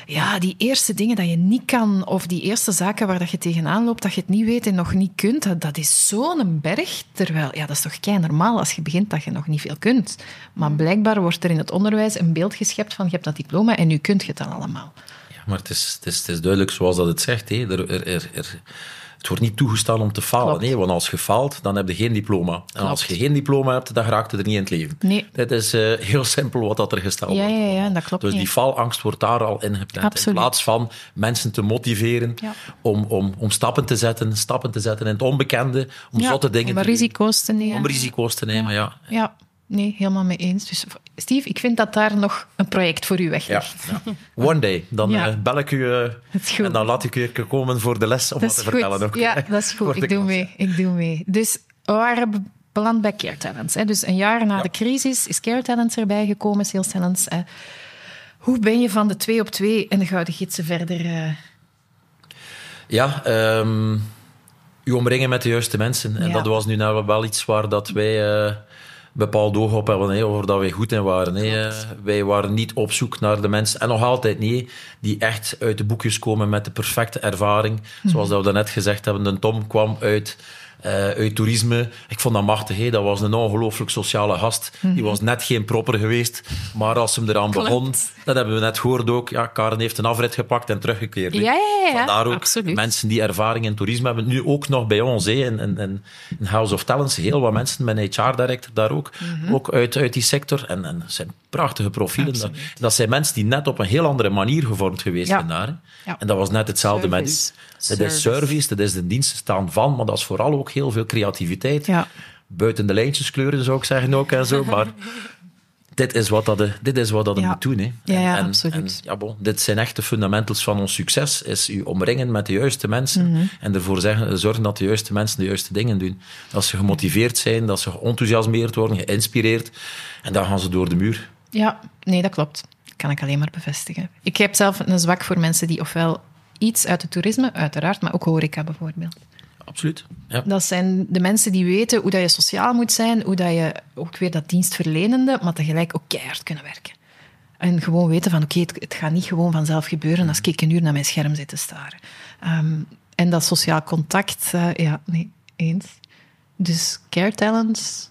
Ja, die eerste dingen dat je niet kan, of die eerste zaken waar dat je tegenaan loopt, dat je het niet weet en nog niet kunt, dat, dat is zo'n berg. Terwijl, ja, dat is toch kei normaal als je begint dat je nog niet veel kunt. Maar blijkbaar wordt er in het onderwijs een beeld geschept van je hebt dat diploma en nu kunt je het dan allemaal maar het is, het is, het is duidelijk zoals dat het zegt. Hè. Er, er, er, het wordt niet toegestaan om te falen. Nee, want als je faalt, dan heb je geen diploma. En als je geen diploma hebt, dan raakt het er niet in het leven. Nee. Dit is uh, heel simpel wat dat er gesteld ja, wordt. Ja, ja, dat klopt. Dus die faalangst wordt daar al ingepland. Absoluut. In plaats van mensen te motiveren ja. om, om, om stappen te zetten, stappen te zetten in het onbekende, om ja, zotte dingen om te risico's te nemen. Om risico's te nemen, ja. ja. Nee, helemaal mee eens. Dus Steve, ik vind dat daar nog een project voor u weg ligt. Ja, ja. One day. Dan ja. uh, bel ik u uh, en dan laat ik u komen voor de les om dat wat te vertellen. Ook. Ja, dat is goed. ik doe mee. Ik doe mee. Dus we waren beland bij Care Talents. Hè. Dus een jaar na de crisis is Care Talents erbij gekomen, Sales Talents. Hè. Hoe ben je van de twee op twee en de Gouden Gidsen verder... Uh... Ja, um, u omringen met de juiste mensen. En dat was nu nou wel iets waar dat wij bepaald oog op hebben, hè, over dat wij goed in waren. Hè. Wij waren niet op zoek naar de mensen, en nog altijd niet, die echt uit de boekjes komen met de perfecte ervaring. Zoals dat we net gezegd hebben, de Tom kwam uit eh, uit toerisme. Ik vond dat machtig. Hè. Dat was een ongelooflijk sociale gast. Die was net geen propper geweest. Maar als hem eraan begon, dat hebben we net gehoord ook. Ja, Karen heeft een afrit gepakt en teruggekeerd. hè. Ja, ja, ja, Vandaar ook absoluut. mensen die ervaring in toerisme hebben. Nu ook nog bij ons, hè, in, in, in House of Talents. Heel wat mensen met een HR-director daar ook. Mhm. Ook uit, uit die sector. En, en dat zijn prachtige profielen. Dat, dat zijn mensen die net op een heel andere manier gevormd geweest zijn daar. En dat was net hetzelfde met. Service. Dat is service, dat is de diensten staan van, maar dat is vooral ook heel veel creativiteit. Ja. Buiten de lijntjes kleuren, zou ik zeggen ook en zo. Maar dit is wat dat, dit is wat dat Ja. moet doen. Hè. Ja, ja, en, absoluut. en, ja, bon, dit zijn echt de fundamentals van ons succes. Is u omringen met de juiste mensen Mhm. en ervoor zeggen, zorgen dat de juiste mensen de juiste dingen doen. Dat ze gemotiveerd zijn, dat ze geenthousiasmeerd worden, geïnspireerd. En dan gaan ze door de muur. Ja, nee, dat klopt. Kan ik alleen maar bevestigen. Ik heb zelf een zwak voor mensen die ofwel iets uit het toerisme, uiteraard, maar ook horeca bijvoorbeeld. Absoluut. Ja. Dat zijn de mensen die weten hoe dat je sociaal moet zijn, hoe dat je ook weer dat dienstverlenende, maar tegelijk ook keihard kunnen werken. En gewoon weten van, oké, het, gaat niet gewoon vanzelf gebeuren als ik een uur naar mijn scherm zit te staren. Ehm, en dat sociaal contact, eh, ja, nee, eens. Dus care talents,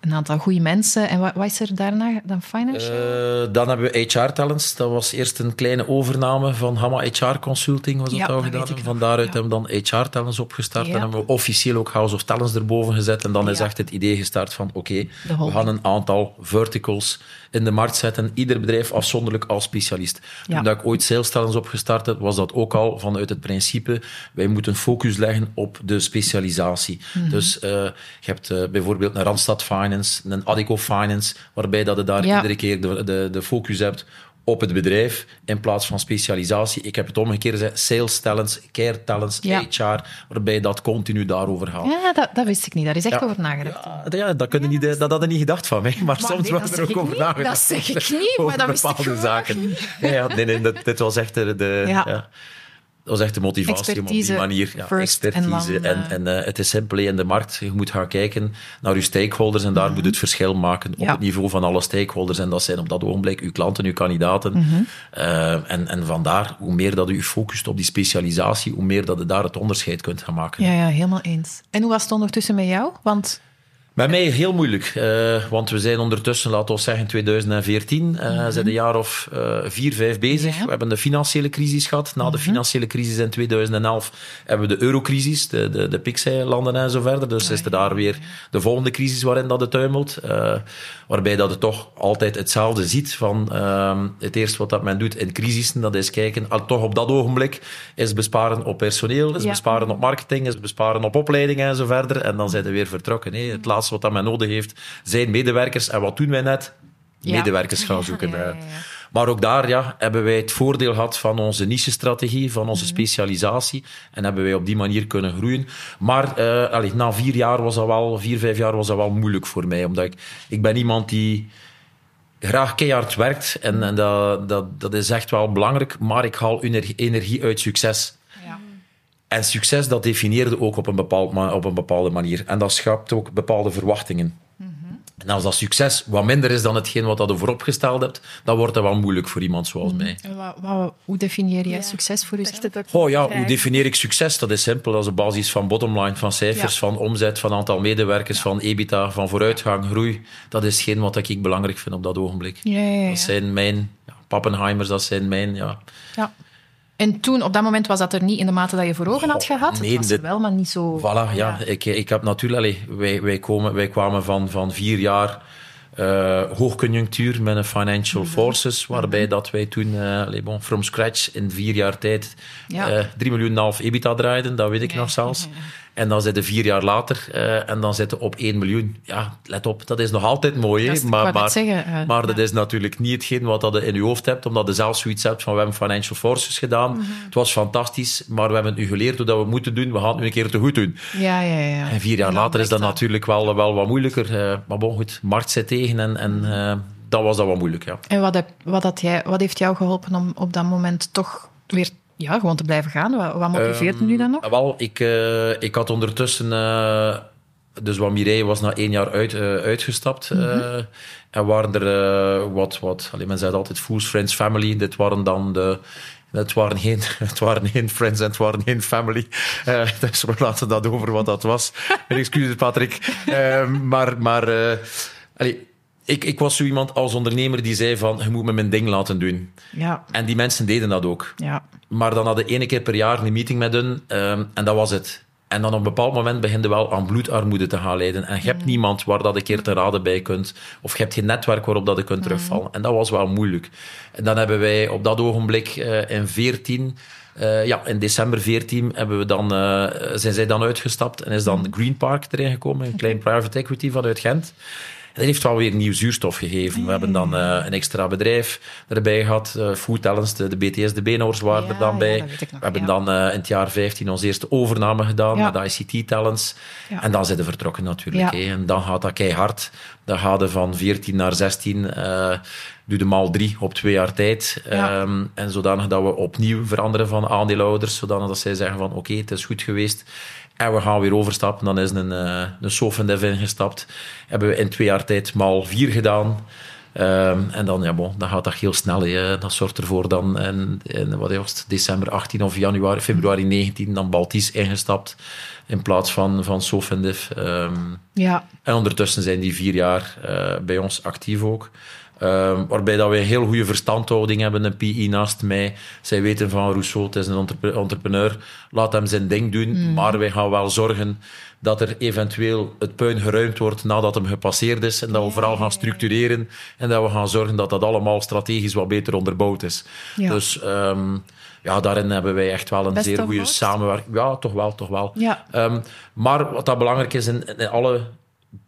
een aantal goede mensen. En wat, wat is er daarna dan financial? Eh, dan hebben we HR Talents. Dat was eerst een kleine overname van Hamma HR Consulting. Was dat Ja, al gedaan? En Van daaruit ja. hebben we dan HR Talents opgestart. Ja. En hebben we officieel ook House of Talents erboven gezet. En dan is echt het idee gestart van oké, we gaan een aantal verticals in de markt zetten. Ieder bedrijf afzonderlijk als specialist. Toen ik ooit Sales Talents opgestart heb, was dat ook al vanuit het principe wij moeten focus leggen op de specialisatie. Mhm. Dus eh, je hebt eh, bijvoorbeeld een Randstad Finance, een Adico Finance, waarbij dat je daar Ja. iedere keer de, de, de focus hebt op het bedrijf in plaats van specialisatie. Ik heb het omgekeerd gezegd, sales talents, care talents, Ja. HR, waarbij dat continu daarover gaat. Ja, dat, dat wist ik niet. Daar is echt Ja. over nagedacht. Ja, ja, dat, kun je niet, dat hadden niet gedacht van mij, maar, soms nee, wordt dat er ook over niet. nagedacht. Dat zeg ik niet, maar over dat wist ik zaken. Ja, ja, nee, nee, dat, dit was echt de, de. Dat was echt de motivatie om op die manier... Ja, expertise. en eh, en, eh, het is simpel, in de markt, je moet gaan kijken naar je stakeholders en daar moet het verschil maken op Mhm. Ja. het niveau van alle stakeholders. En dat zijn op dat ogenblik uw klanten, uw kandidaten. Mhm. Eh, en, en vandaar, hoe meer dat u focust op die specialisatie, hoe meer dat je daar het onderscheid kunt gaan maken. Ja, ja, helemaal eens. En hoe was het ondertussen met jou? Want Bij mij heel moeilijk, eh, want we zijn ondertussen, laten we zeggen, 2014, eh zijn een jaar of eh, vier, vijf bezig. Mhm. Ja. We hebben de financiële crisis gehad. Na de financiële crisis in 2011 hebben we de eurocrisis, de, de, de PIX-landen en zo verder. Dus is er daar weer de volgende crisis waarin dat het tuimelt. waarbij dat het toch altijd hetzelfde ziet van ehm, het eerste wat dat men doet in crisissen, dat is kijken, al toch op dat ogenblik, is besparen op personeel, is Ja. besparen op marketing, is besparen op opleidingen en zo verder. En dan zijn we weer vertrokken. Hè. Het laatste wat dat men nodig heeft, zijn medewerkers. En wat doen wij net? Medewerkers gaan zoeken. Maar ook daar ja, hebben wij het voordeel gehad van onze niche-strategie, van Mhm. onze specialisatie. En hebben wij op die manier kunnen groeien. Maar eh, allee, na vier jaar was dat wel, vier, vijf jaar was dat wel moeilijk voor mij. Omdat ik, ik ben iemand die graag keihard werkt. En, en dat, dat, dat is echt wel belangrijk. Maar ik haal energie uit succes. En succes, dat definieerde ook op een, bepaald, op een bepaalde manier. En dat schapt ook bepaalde verwachtingen. En als dat succes wat minder is dan hetgeen wat dat je vooropgesteld hebt, dan wordt dat wel moeilijk voor iemand zoals mij. En wa- wa- hoe definieer jij Ja. succes voor jezelf? Oh ja, hoe definieer ik succes? Dat is simpel. Dat is op basis van bottomline, van cijfers, Ja. van omzet, van aantal medewerkers, van EBITDA, van vooruitgang, groei. Dat is geen wat ik belangrijk vind op dat ogenblik. Ja, ja, ja. Dat zijn mijn ja, Pappenheimers, dat zijn mijn... Ja, Ja. En toen, op dat moment, was dat er niet in de mate dat je voor ogen had gehad? nee, het was dit- er wel, maar niet zo... Voilà, ja. Ik, ik heb natuurlijk... Allee, wij, wij, komen, wij kwamen van, van vier jaar eh, hoogconjunctuur met een financial Mhm. forces, waarbij dat wij toen eh, allee, bon, from scratch in vier jaar tijd Ja. eh 3 miljoen en half EBITDA draaiden, dat weet ik nog zelfs. En dan zitten vier jaar later eh, en dan zitten op 1 miljoen. Ja, let op, dat is nog altijd mooi, Dat is- maar, zeggen, eh, maar dat is natuurlijk niet hetgeen wat dat je in je hoofd hebt, omdat je zelf zoiets hebt van we hebben financial forces gedaan. Mhm. Het was fantastisch, maar we hebben het nu geleerd hoe dat we het moeten doen. We gaan het nu een keer te goed doen. Ja, ja, ja. En vier jaar later is dat natuurlijk wel, wel wat moeilijker. eh, maar bon, goed, markt zit tegen en, en dan was dat wat moeilijk, ja. En wat, heb, wat, had jij, wat heeft jou geholpen om op dat moment toch weer ja, gewoon te blijven gaan? Wat, wat motiveert Ehm, nu dan nog? Wel, ik, eh, ik had ondertussen eh, dus wat Mireille was na één jaar uit, uh, uitgestapt. Mm -hmm. en waren er wat, wat alleen men zei altijd fools, friends, family. Dit waren dan de... Het waren, geen, het waren geen friends en het waren geen family. Uh, dus we laten dat over wat dat was. Excuses, Patrick. maar maar allee, ik, ik was zo iemand als ondernemer die zei van, je moet me mijn ding laten doen. Ja. En die mensen deden dat ook. Ja. Maar dan hadden één keer per jaar een meeting met hun um, en dat was het. En dan op een bepaald moment begin je wel aan bloedarmoede te gaan leiden. En je hebt mm. niemand waar dat een keer te raden bij kunt. Of je hebt geen netwerk waarop dat je kunt mm. terugvallen. En dat was wel moeilijk. En dan hebben wij op dat ogenblik uh, in 14... Uh, ja, in december 14 hebben we dan, uh, zijn zij dan uitgestapt en is dan mm. Green Park erin gekomen, een klein private equity vanuit Gent dat heeft wel weer nieuw zuurstof gegeven. We hebben dan uh, een extra bedrijf erbij gehad. Uh, Food Talents, de, de, BTS, de Benoors waren er dan bij. we hebben dan uh, in het jaar 15 onze eerste overname gedaan met ICT Talents. En dan zijn we vertrokken natuurlijk. En dan gaat dat keihard. Dan gaat het van 14 naar 16 doe de maal drie op twee jaar tijd. Ja. Um, en zodanig dat we opnieuw veranderen van aandeelhouders, zodanig dat zij zeggen van oké, okay, het is goed geweest. En we gaan weer overstappen. Dan is een, uh, een Sofendev ingestapt. Hebben we in twee jaar tijd maal vier gedaan. Um, en dan, ja, bon, dan gaat dat heel snel. Hè. Dat zorgt ervoor dan in, in wat was het, december 18 of januari, februari 19 dan Baltis ingestapt in plaats van, van Sofendev. Um, ja. En ondertussen zijn die vier jaar uh, bij ons actief ook. Um, waarbij dat we een heel goede verstandhouding hebben, een PI naast mij. Zij weten van Rousseau, het is een entrepreneur, laat hem zijn ding doen. Mm. Maar wij gaan wel zorgen dat er eventueel het puin geruimd wordt nadat hem gepasseerd is. En dat we vooral gaan structureren en dat we gaan zorgen dat dat allemaal strategisch wat beter onderbouwd is. Ja. Dus um, ja, daarin hebben wij echt wel een Best zeer goede samenwerking. Ja, toch wel, toch wel. Ja. Um, maar wat dat belangrijk is, in, in alle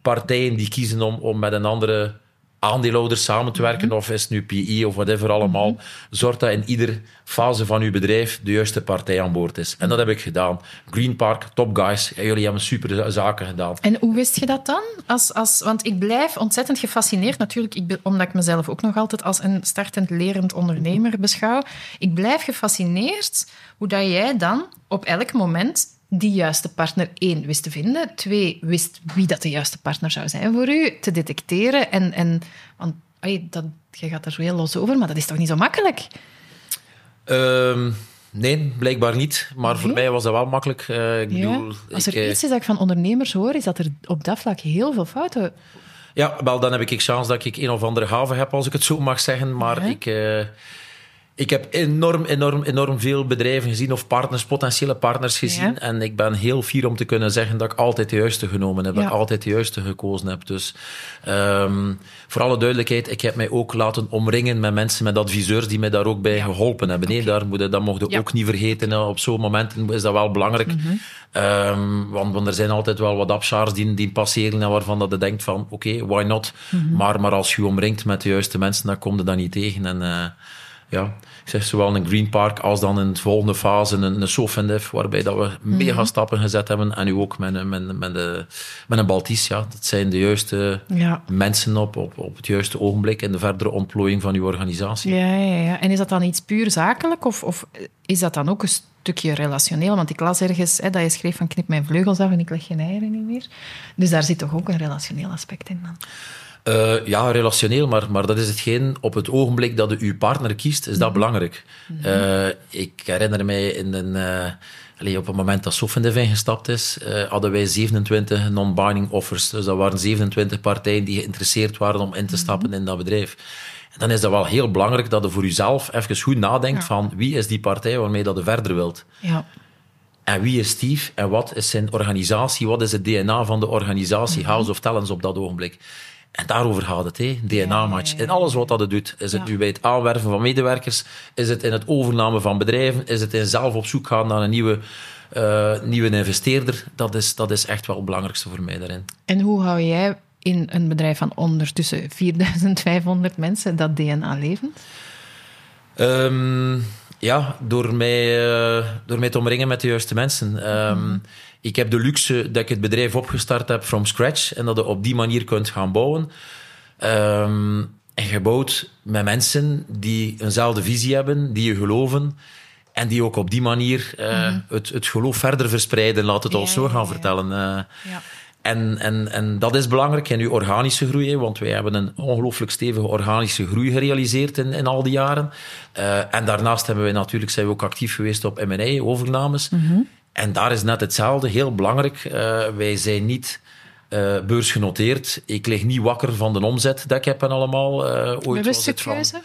partijen die kiezen om, om met een andere aandeelhouders samen te werken, mm -hmm. of is nu PI of whatever allemaal, mm -hmm. zorgt dat in ieder fase van uw bedrijf de juiste partij aan boord is. En dat heb ik gedaan. Green Park, top guys, ja, jullie hebben super zaken gedaan. En hoe wist je dat dan? Als, als, want ik blijf ontzettend gefascineerd, natuurlijk, ik, omdat ik mezelf ook nog altijd als een startend lerend ondernemer beschouw. Ik blijf gefascineerd hoe dat jij dan op elk moment die juiste partner één wist te vinden, twee wist wie dat de juiste partner zou zijn voor u, te detecteren. En, en want dat, je gaat er zo heel los over, maar dat is toch niet zo makkelijk? Um, nee, blijkbaar niet. Maar voor mij was dat wel makkelijk. Uh, ik ja. bedoel, Als er ik, iets is dat ik van ondernemers hoor, is dat er op dat vlak heel veel fouten... Ja, wel, dan heb ik kans dat ik een of andere haven heb, als ik het zo mag zeggen. Maar ja. ik... Uh, ik heb enorm, enorm, enorm veel bedrijven gezien of partners, potentiële partners gezien. Ja. En ik ben heel fier om te kunnen zeggen dat ik altijd de juiste genomen heb. Ja. Dat ik altijd de juiste gekozen heb. Dus um, voor alle duidelijkheid, ik heb mij ook laten omringen met mensen, met adviseurs die mij daar ook bij ja. geholpen hebben. Nee, okay. daar moet je, dat mocht je ook niet vergeten. Op zo'n momenten is dat wel belangrijk. Mm -hmm. um, want, want, er zijn altijd wel wat upshaars die, die passeren en waarvan dat je denkt van, oké, okay, why not? Mm -hmm. maar, maar als je omringt met de juiste mensen, dan kom je dat niet tegen. En uh, ja, zeg zowel een Green Park als dan in de volgende fase een, een Sofendef, waarbij dat we mm -hmm. mega stappen gezet hebben. En nu ook met, met, met, de, met een Baltis. Ja. Dat zijn de juiste ja. mensen op, op, op het juiste ogenblik in de verdere ontplooiing van uw organisatie. Ja, ja, ja. En is dat dan iets puur zakelijk of, of is dat dan ook een stukje relationeel? Want ik las ergens hè, dat je schreef van knip mijn vleugels af en ik leg geen eieren niet meer. Dus daar zit toch ook een relationeel aspect in dan? Uh, ja, relationeel, maar, maar dat is hetgeen op het ogenblik dat je uw partner kiest, is dat mm-hmm. belangrijk. Mm-hmm. Uh, ik herinner mij in een, uh, allee, op het moment dat Sofendev ingestapt is, hadden wij 27 non-binding offers. Dus dat waren 27 partijen die geïnteresseerd waren om in te stappen mm-hmm. in dat bedrijf. En dan is dat wel heel belangrijk dat je voor jezelf even goed nadenkt ja. van wie is die partij waarmee dat je verder wilt. Ja. En wie is Steve en wat is zijn organisatie, wat is het DNA van de organisatie, House of Talents op dat ogenblik. En daarover gaat het, hè. DNA-match. En alles wat dat het doet. Is het nu bij het aanwerven van medewerkers? Is het in het overname van bedrijven? Is het in zelf op zoek gaan naar een nieuwe, uh, nieuwe investeerder? Dat is, dat is echt wel het belangrijkste voor mij daarin. En hoe hou jij in een bedrijf van ondertussen 4500 mensen dat DNA levend? Um, ja, door mij, uh, door mij te omringen met de juiste mensen. Um, mm. Ik heb de luxe dat ik het bedrijf opgestart heb from scratch en dat je op die manier kunt gaan bouwen. Um, en gebouwd met mensen die eenzelfde visie hebben, die je geloven en die ook op die manier uh, mm. het, het geloof verder verspreiden, laat het ja, ons zo gaan ja, vertellen. Uh, ja. En, en, en dat is belangrijk in uw organische groei, want wij hebben een ongelooflijk stevige organische groei gerealiseerd in, in al die jaren. Uh, en daarnaast hebben wij natuurlijk, zijn we ook actief geweest op M&A, overnames. En daar is net hetzelfde, heel belangrijk. Uh, wij zijn niet uh, beursgenoteerd. Ik lig niet wakker van de omzet dat ik heb en allemaal. Uh, ooit Bewuste keuze?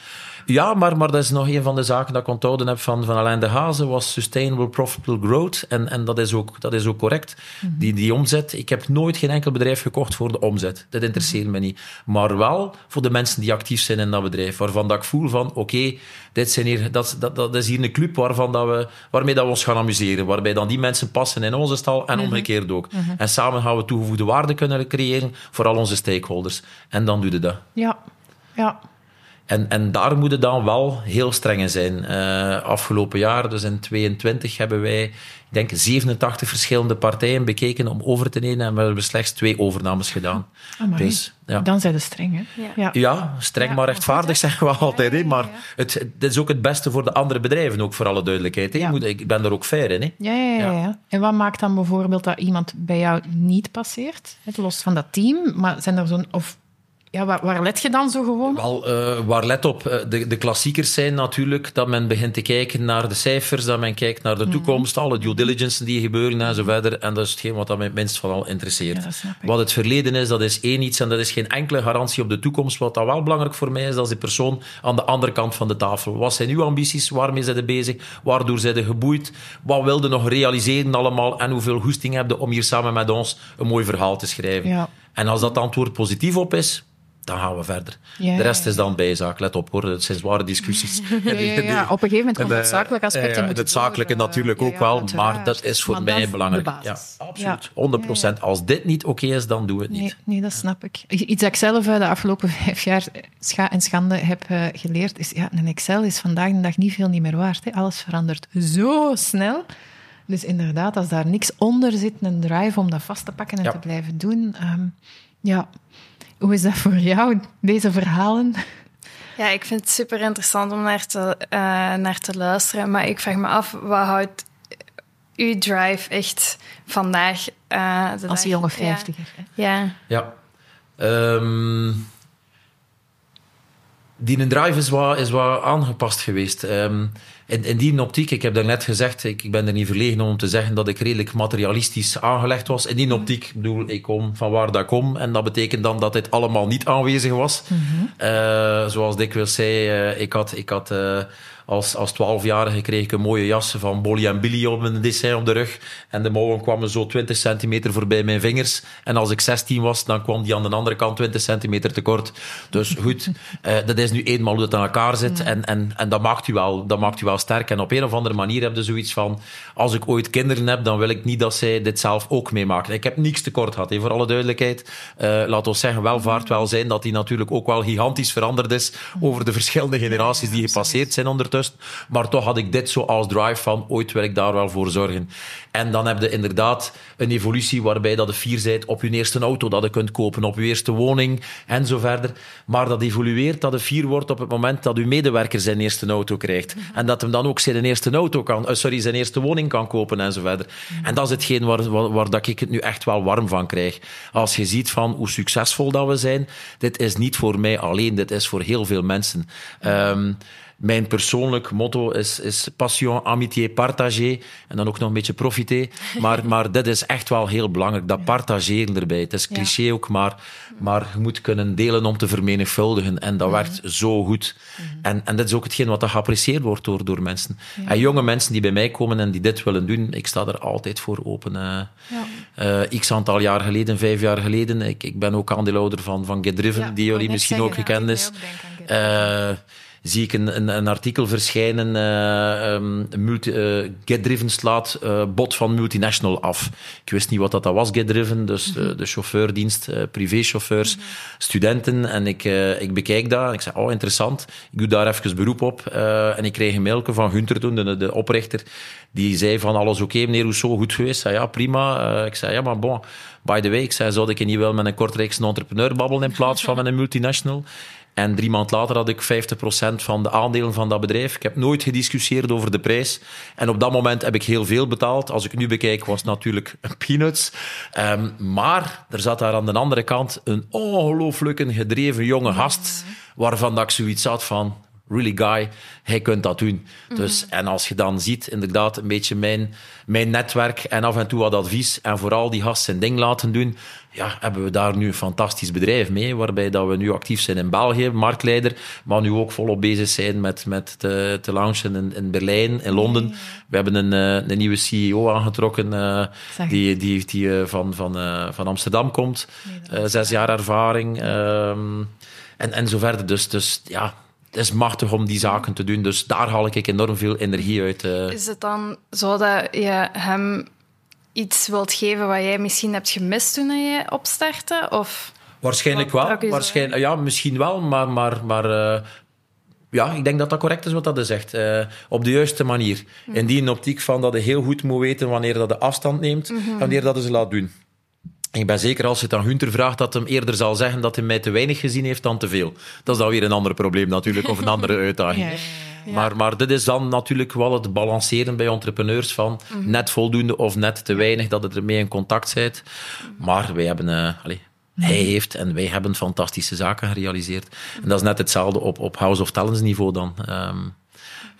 Ja, maar, maar dat is nog een van de zaken dat ik onthouden heb van, van Alain de Hazen, was Sustainable Profitable Growth. En, en dat, is ook, dat is ook correct. -hmm. die, die omzet, ik heb nooit geen enkel bedrijf gekocht voor de omzet. Dat interesseert -hmm. me niet. Maar wel voor de mensen die actief zijn in dat bedrijf, waarvan dat ik voel van, oké, okay, dit zijn hier, dat, dat, dat is hier een club waarvan dat we, waarmee dat we ons gaan amuseren, waarbij dan die mensen passen in onze stal en omgekeerd ook. Mm -hmm. En samen gaan we toegevoegde waarde kunnen creëren voor al onze stakeholders. En dan doe je dat. Ja, ja. En, en daar moeten dan wel heel streng in zijn. Uh, afgelopen jaar, dus in 2022, hebben wij, ik denk, 87 verschillende partijen bekeken om over te nemen. En we hebben slechts twee overnames gedaan. Oh, dus, ja. Dan zijn ze streng, hè? Ja, ja. ja streng ja, maar rechtvaardig zeggen we altijd. Hè? Maar het, het is ook het beste voor de andere bedrijven, ook voor alle duidelijkheid. Hè? Moet, ik ben daar ook fair in. Hè? Ja, ja, ja, En wat maakt dan bijvoorbeeld dat iemand bij jou niet passeert? Het los van dat team, maar zijn er zo'n... Of ja, waar, waar, let je dan zo gewoon? Wel, uh, waar let op? De, de klassiekers zijn natuurlijk dat men begint te kijken naar de cijfers, dat men kijkt naar de toekomst, alle due diligence die gebeuren en zo verder. En dat is hetgeen wat dat mij het minst van al interesseert. Ja, wat het verleden is, dat is één iets en dat is geen enkele garantie op de toekomst. Wat dat wel belangrijk voor mij is, dat is de persoon aan de andere kant van de tafel. Wat zijn uw ambities? Waarmee zijn ze bezig? Waardoor zijn ze geboeid? Wat wilde nog realiseren allemaal? En hoeveel goesting heb je om hier samen met ons een mooi verhaal te schrijven? Ja. En als dat antwoord positief op is, dan gaan we verder. Ja, de rest is dan bijzaak. Let op hoor, het zijn zware discussies. Ja. Op een gegeven moment komt het zakelijke aspect in. Het zakelijke natuurlijk ook wel, maar dat is voor mij belangrijk. Ja, absoluut. 100%. Als dit niet oké okay is, dan doen we het niet. Nee, nee, dat snap ik. Iets dat ik zelf de afgelopen vijf jaar scha en schande heb geleerd, is ja, een Excel is vandaag de dag niet veel niet meer waard. Hè. Alles verandert zo snel. Dus inderdaad, als daar niks onder zit, een drive om dat vast te pakken en te blijven doen, um, ja... Hoe is dat voor jou, deze verhalen? Ja, ik vind het super interessant om naar te, uh, naar te luisteren. Maar ik vraag me af, wat houdt uw drive echt vandaag? Uh, de Als jonge vijftiger. Ja. Ja. ja. Um, die drive is wat, is wat aangepast geweest. Um, in, in die optiek, ik heb daarnet gezegd, ik, ik ben er niet verlegen om te zeggen dat ik redelijk materialistisch aangelegd was. In die optiek, ik bedoel, ik kom van waar dat ik kom. En dat betekent dan dat dit allemaal niet aanwezig was. Mm -hmm. uh, zoals ik zei, uh, ik had... Ik had uh, als, als 12-jarige kreeg ik een mooie jas van Bolly en Billy op een dessin op de rug. En de mouwen kwamen zo 20 centimeter voorbij mijn vingers. En als ik 16 was, dan kwam die aan de andere kant 20 centimeter te kort. Dus goed, uh, dat is nu eenmaal hoe het aan elkaar zit. En, en, en dat, maakt u wel, dat maakt u wel sterk. En op een of andere manier heb je zoiets van... Als ik ooit kinderen heb, dan wil ik niet dat zij dit zelf ook meemaken. Ik heb niks tekort gehad, he, voor alle duidelijkheid. Uh, laat ons zeggen, welvaart wel zijn dat die natuurlijk ook wel gigantisch veranderd is over de verschillende generaties die gepasseerd zijn ondertussen. Maar toch had ik dit zo als drive van ooit wil ik daar wel voor zorgen. En dan heb je inderdaad een evolutie waarbij dat de vier zijt op je eerste auto dat je kunt kopen, op je eerste woning en zo verder. Maar dat evolueert, dat de vier wordt op het moment dat uw medewerker zijn eerste auto krijgt. En dat hem dan ook zijn eerste auto kan, uh, sorry, zijn eerste woning kan kopen en zo verder. En dat is hetgeen waar, waar, waar, dat ik het nu echt wel warm van krijg. Als je ziet van hoe succesvol dat we zijn, dit is niet voor mij alleen, dit is voor heel veel mensen. Um, mijn persoonlijk motto is, is passion, amitié, partagé. En dan ook nog een beetje profiter. Maar, maar dit is echt wel heel belangrijk, dat partageren erbij. Het is cliché ja. ook, maar, maar je moet kunnen delen om te vermenigvuldigen. En dat werkt zo goed. En, en dit is ook hetgeen wat dat geapprecieerd wordt door, door mensen. En jonge mensen die bij mij komen en die dit willen doen, ik sta er altijd voor open. Uh, x aantal jaar geleden, vijf jaar geleden, ik, ik ben ook aandeelhouder van, van Get Driven, die jullie misschien ook gekend is. Zie ik een, een, een artikel verschijnen. Um, multi, uh, GetDriven slaat uh, bot van multinational af. Ik wist niet wat dat was, GetDriven. Dus mm -hmm. de chauffeurdienst, privéchauffeurs, mm -hmm. studenten. En ik, ik bekijk dat. En ik zei, oh, interessant. Ik doe daar even beroep op. en ik kreeg een mailje van Gunther toen, de, de oprichter. Die zei van, alles oké, okay, meneer Rousseau, goed geweest? Ik zei, ja, prima. ik zei, ja, maar bon... By the way, ik zei, zou ik niet wel met een kortreeks entrepreneur babbelen in plaats van met een multinational? En drie maand later had ik 50% van de aandelen van dat bedrijf. Ik heb nooit gediscussieerd over de prijs. En op dat moment heb ik heel veel betaald. Als ik nu bekijk, was het natuurlijk peanuts. Um, maar er zat daar aan de andere kant een ongelooflijk gedreven jonge gast, waarvan dat ik zoiets had van really guy, hij kunt dat doen. Dus, en als je dan ziet, inderdaad, een beetje mijn, mijn netwerk en af en toe wat advies en vooral die gast zijn ding laten doen, ja, hebben we daar nu een fantastisch bedrijf mee, waarbij dat we nu actief zijn in België, marktleider, maar nu ook volop bezig zijn met, met te, te launchen in, in Berlijn, in Londen. We hebben een, eh, een nieuwe CEO aangetrokken, uh, die, die, die uh, van, van, van Amsterdam komt. zes jaar ervaring. Ehm, en, en zo verder. Dus, dus ja, het is machtig om die zaken te doen. Dus daar haal ik enorm veel energie uit. Is het dan zo dat je hem iets wilt geven wat jij misschien hebt gemist toen je opstartte? Of Waarschijnlijk wel. Waarschijnlijk, ja, misschien wel, maar, maar, maar uh, ja, ik denk dat dat correct is wat dat zegt. Uh, op de juiste manier. Mm. In die optiek van dat je heel goed moet weten wanneer dat de afstand neemt mm -hmm. wanneer dat ze laat doen. Ik ben zeker als je het aan Hunter vraagt dat hem eerder zal zeggen dat hij mij te weinig gezien heeft dan te veel. Dat is dan weer een ander probleem natuurlijk, of een andere uitdaging. Ja, Maar, maar dit is dan natuurlijk wel het balanceren bij entrepreneurs van mhm. net voldoende of net te weinig, dat het ermee in contact bent. Maar wij hebben... Uh, allez, hij heeft en wij hebben fantastische zaken gerealiseerd. En dat is net hetzelfde op, op House of Talents niveau dan. Um,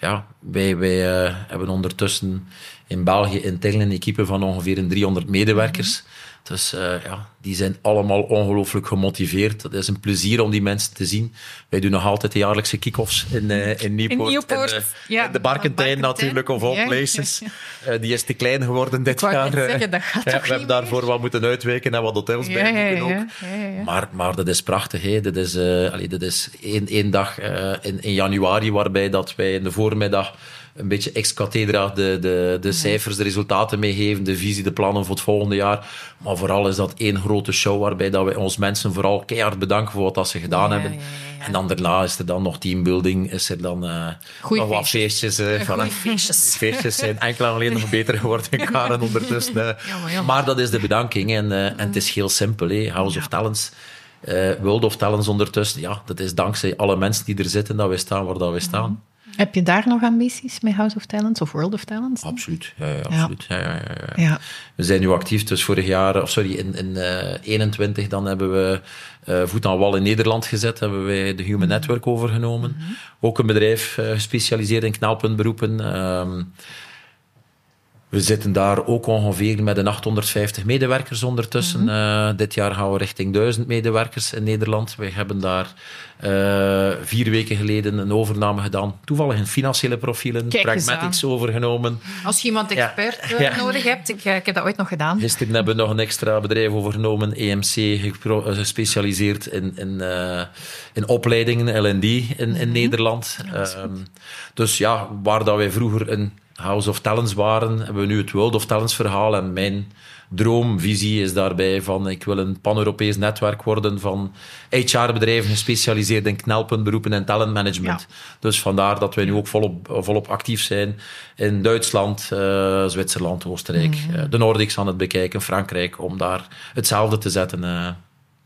ja, wij, wij uh, hebben ondertussen in België intern een equipe van ongeveer 300 medewerkers. Mhm. Dus uh, ja, die zijn allemaal ongelooflijk gemotiveerd. Het is een plezier om die mensen te zien. Wij doen nog altijd de jaarlijkse kick-offs in, uh, in Nieuwpoort. In Nieuwpoort, en, uh, ja. De Barkentijn natuurlijk, of all places. Ja, die is te klein geworden dit jaar. Zeggen, dat gaat ja, we hebben daarvoor wat moeten uitwijken en wat hotels bij ook. Maar, maar dat is prachtig. Hè. Dat is, allee, dat is één, één dag in, in januari waarbij dat wij in de voormiddag een beetje ex-cathedra de, de, de cijfers, de resultaten meegeven, de visie, de plannen voor het volgende jaar. Maar vooral is dat één grote show waarbij dat wij ons mensen vooral keihard bedanken voor wat dat ze gedaan hebben. Ja, ja, en dan daarna is er dan nog teambuilding, is er dan uh, nog wat feestjes. Uh, van, feestjes. feestjes zijn enkel alleen nog beter geworden Karen ondertussen. Uh. Maar dat is de bedanking en, en het is heel simpel. Hè. House of Talents. World of Talents ondertussen, ja, dat is dankzij alle mensen die er zitten dat we staan waar dat we staan. Heb je daar nog ambities met House of Talents of World of Talents? Absoluut. Ja, ja, absoluut. Ja. Ja, We zijn nu actief, dus vorig jaar, of sorry, in, in uh, eh, 21 dan hebben we uh, voet aan wal in Nederland gezet, hebben wij de Human mhm. Network overgenomen. Mm -hmm. Ook een bedrijf uh, gespecialiseerd in knelpuntberoepen. Uh, we zitten daar ook ongeveer met een 850 medewerkers ondertussen. Mm -hmm. dit jaar gaan we richting 1000 medewerkers in Nederland. We hebben daar uh, vier weken geleden een overname gedaan. Toevallig in financiële profielen, Kijk Pragmatics overgenomen. Als je iemand expert ja. Ja. nodig hebt, ik, ik, heb dat ooit nog gedaan. Gisteren hebben we nog een extra bedrijf overgenomen, EMC, gespecialiseerd in, in, uh, in opleidingen, L&D in, in mm -hmm. Nederland. Um, dus ja, waar dat wij vroeger een House of Talents waren, hebben we nu het World of Talents verhaal. En mijn droomvisie is daarbij van ik wil een pan-Europees netwerk worden van HR-bedrijven gespecialiseerd in knelpuntberoepen en talentmanagement. Ja. Dus vandaar dat wij nu ook volop, volop actief zijn in Duitsland, uh, Zwitserland, Oostenrijk, mm -hmm. de Nordics aan het bekijken, Frankrijk, om daar hetzelfde te zetten. Uh.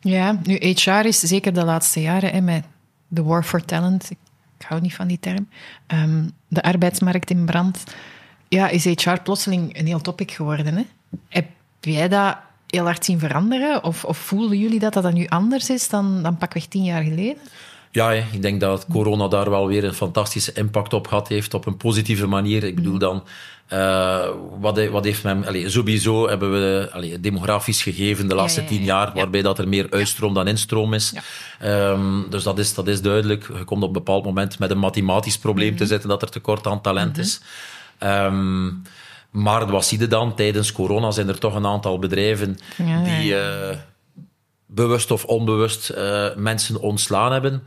Ja, nu HR is zeker de laatste jaren hè, met de war for talent ik hou niet van die term, um, de arbeidsmarkt in brand, ja, is HR plotseling een heel topic geworden. Hè? Heb jij dat heel hard zien veranderen? Of, of voelen jullie dat dat nu anders is dan, dan pakweg tien jaar geleden? Ja, ik denk dat corona daar wel weer een fantastische impact op gehad heeft, op een positieve manier. Ik bedoel mhm. dan, uh, wat, wat, heeft men... Allez, sowieso hebben we allez, demografisch gegeven de laatste ja, ja, ja. tien jaar, waarbij dat er meer uitstroom dan instroom is. Um, dus dat is, dat is duidelijk. Je komt op een bepaald moment met een mathematisch probleem mm -hmm. te zitten dat er tekort aan talent mm -hmm. is. Um, maar wat zie je dan? Tijdens corona zijn er toch een aantal bedrijven die... Uh, bewust of onbewust uh, mensen ontslaan hebben.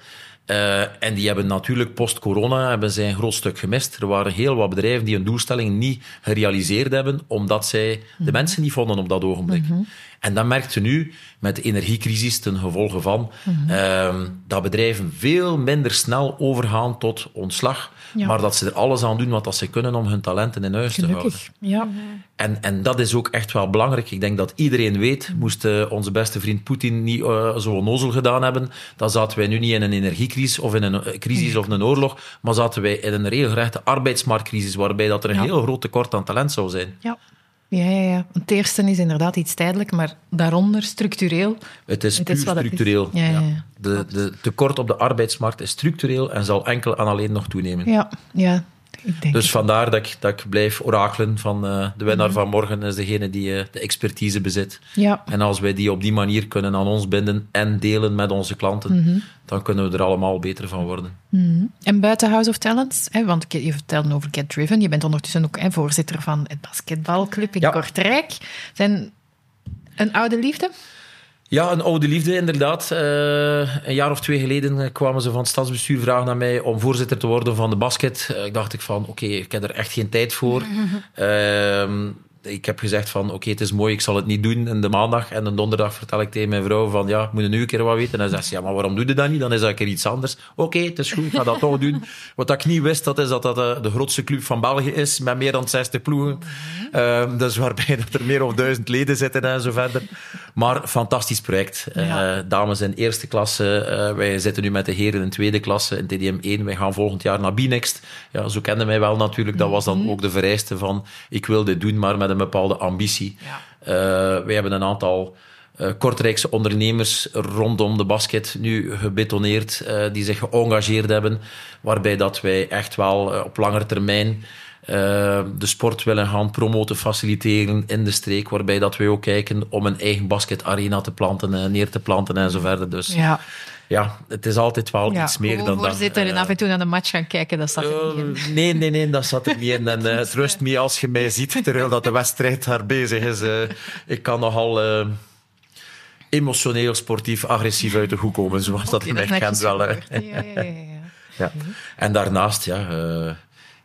Uh, en die hebben natuurlijk post-corona hebben zij een groot stuk gemist. Er waren heel wat bedrijven die hun doelstelling niet gerealiseerd hebben, omdat zij de mhm. mensen niet vonden op dat ogenblik. Mm -hmm. En dat merkte nu met de energiecrisis ten gevolge van mm -hmm. dat bedrijven veel minder snel overgaan tot ontslag, ja. maar dat ze er alles aan doen wat dat ze kunnen om hun talenten in huis Gelukkig. te houden. Ja. En, en dat is ook echt wel belangrijk. Ik denk dat iedereen weet, moest uh, onze beste vriend Poetin niet uh, zo onnozel gedaan hebben, dan zaten wij nu niet in een energiecrisis of in een crisis of een oorlog, maar zaten wij in een regelrechte arbeidsmarktcrisis, waarbij dat er een ja. heel groot tekort aan talent zou zijn. Ja. Ja, ja, ja. Het eerste is inderdaad iets tijdelijk, maar daaronder structureel. Het is puur structureel. Is. Ja, ja, ja. De, de tekort op de arbeidsmarkt is structureel en zal enkel en alleen nog toenemen. Ja, ja. Dus vandaar dat ik, dat ik blijf orakelen van uh, de winnaar mm -hmm. van morgen is degene die uh, de expertise bezit. Ja. En als wij die op die manier kunnen aan ons binden en delen met onze klanten, mm -hmm. dan kunnen we er allemaal beter van worden. Mm -hmm. En buiten House of Talents, hè, want je vertelde over Get Driven, je bent ondertussen ook hè, voorzitter van het basketbalclub in ja. Kortrijk. Zijn een oude liefde? Ja, een oude liefde, inderdaad. Uh, een jaar of twee geleden kwamen ze van het stadsbestuur vragen naar mij om voorzitter te worden van de basket. Uh, ik dacht ik van, oké, okay, ik heb er echt geen tijd voor. Uh, ik heb gezegd van, oké, okay, het is mooi, ik zal het niet doen in de maandag. En de donderdag vertel ik tegen mijn vrouw van, ja, ik moet nu een keer wat weten. En dan zegt ze, ja, maar waarom doe je dat niet? Dan is dat een keer iets anders. Oké, okay, het is goed, ik ga dat toch doen. Wat ik niet wist, dat is dat dat de, de grootste club van België is, met meer dan 60 ploegen. Uh, dus waarbij dat er meer dan duizend leden zitten en zo verder. Maar fantastisch project. Ja. Uh, dames in eerste klasse, uh, wij zitten nu met de heren in tweede klasse in TDM 1. Wij gaan volgend jaar naar Binext. Ja, zo kenden mij wel natuurlijk. Dat was dan ook de vereiste van, ik wil dit doen, maar met een bepaalde ambitie. Ja. Uh, wij hebben een aantal uh, Kortrijkse ondernemers rondom de basket nu gebetoneerd, uh, die zich geëngageerd hebben, waarbij dat wij echt wel op langere termijn de sport willen gaan promoten, faciliteren in de streek, waarbij dat wij ook kijken om een eigen basketarena te planten, neer te planten en zo verder. Dus ja ja, het is altijd wel ja, iets meer dan dat. voorzitter en af en toe naar de match gaan kijken, dat zat er niet in. Uh, nee, nee, nee, dat zat er niet in. En uh, het rust me als je mij ziet, terwijl dat de wedstrijd daar bezig is. Uh, ik kan nogal emotioneel, sportief, agressief uit de hoek komen, zoals dat in mijn kent wel. Ja, ja, ja, ja. En daarnaast, ja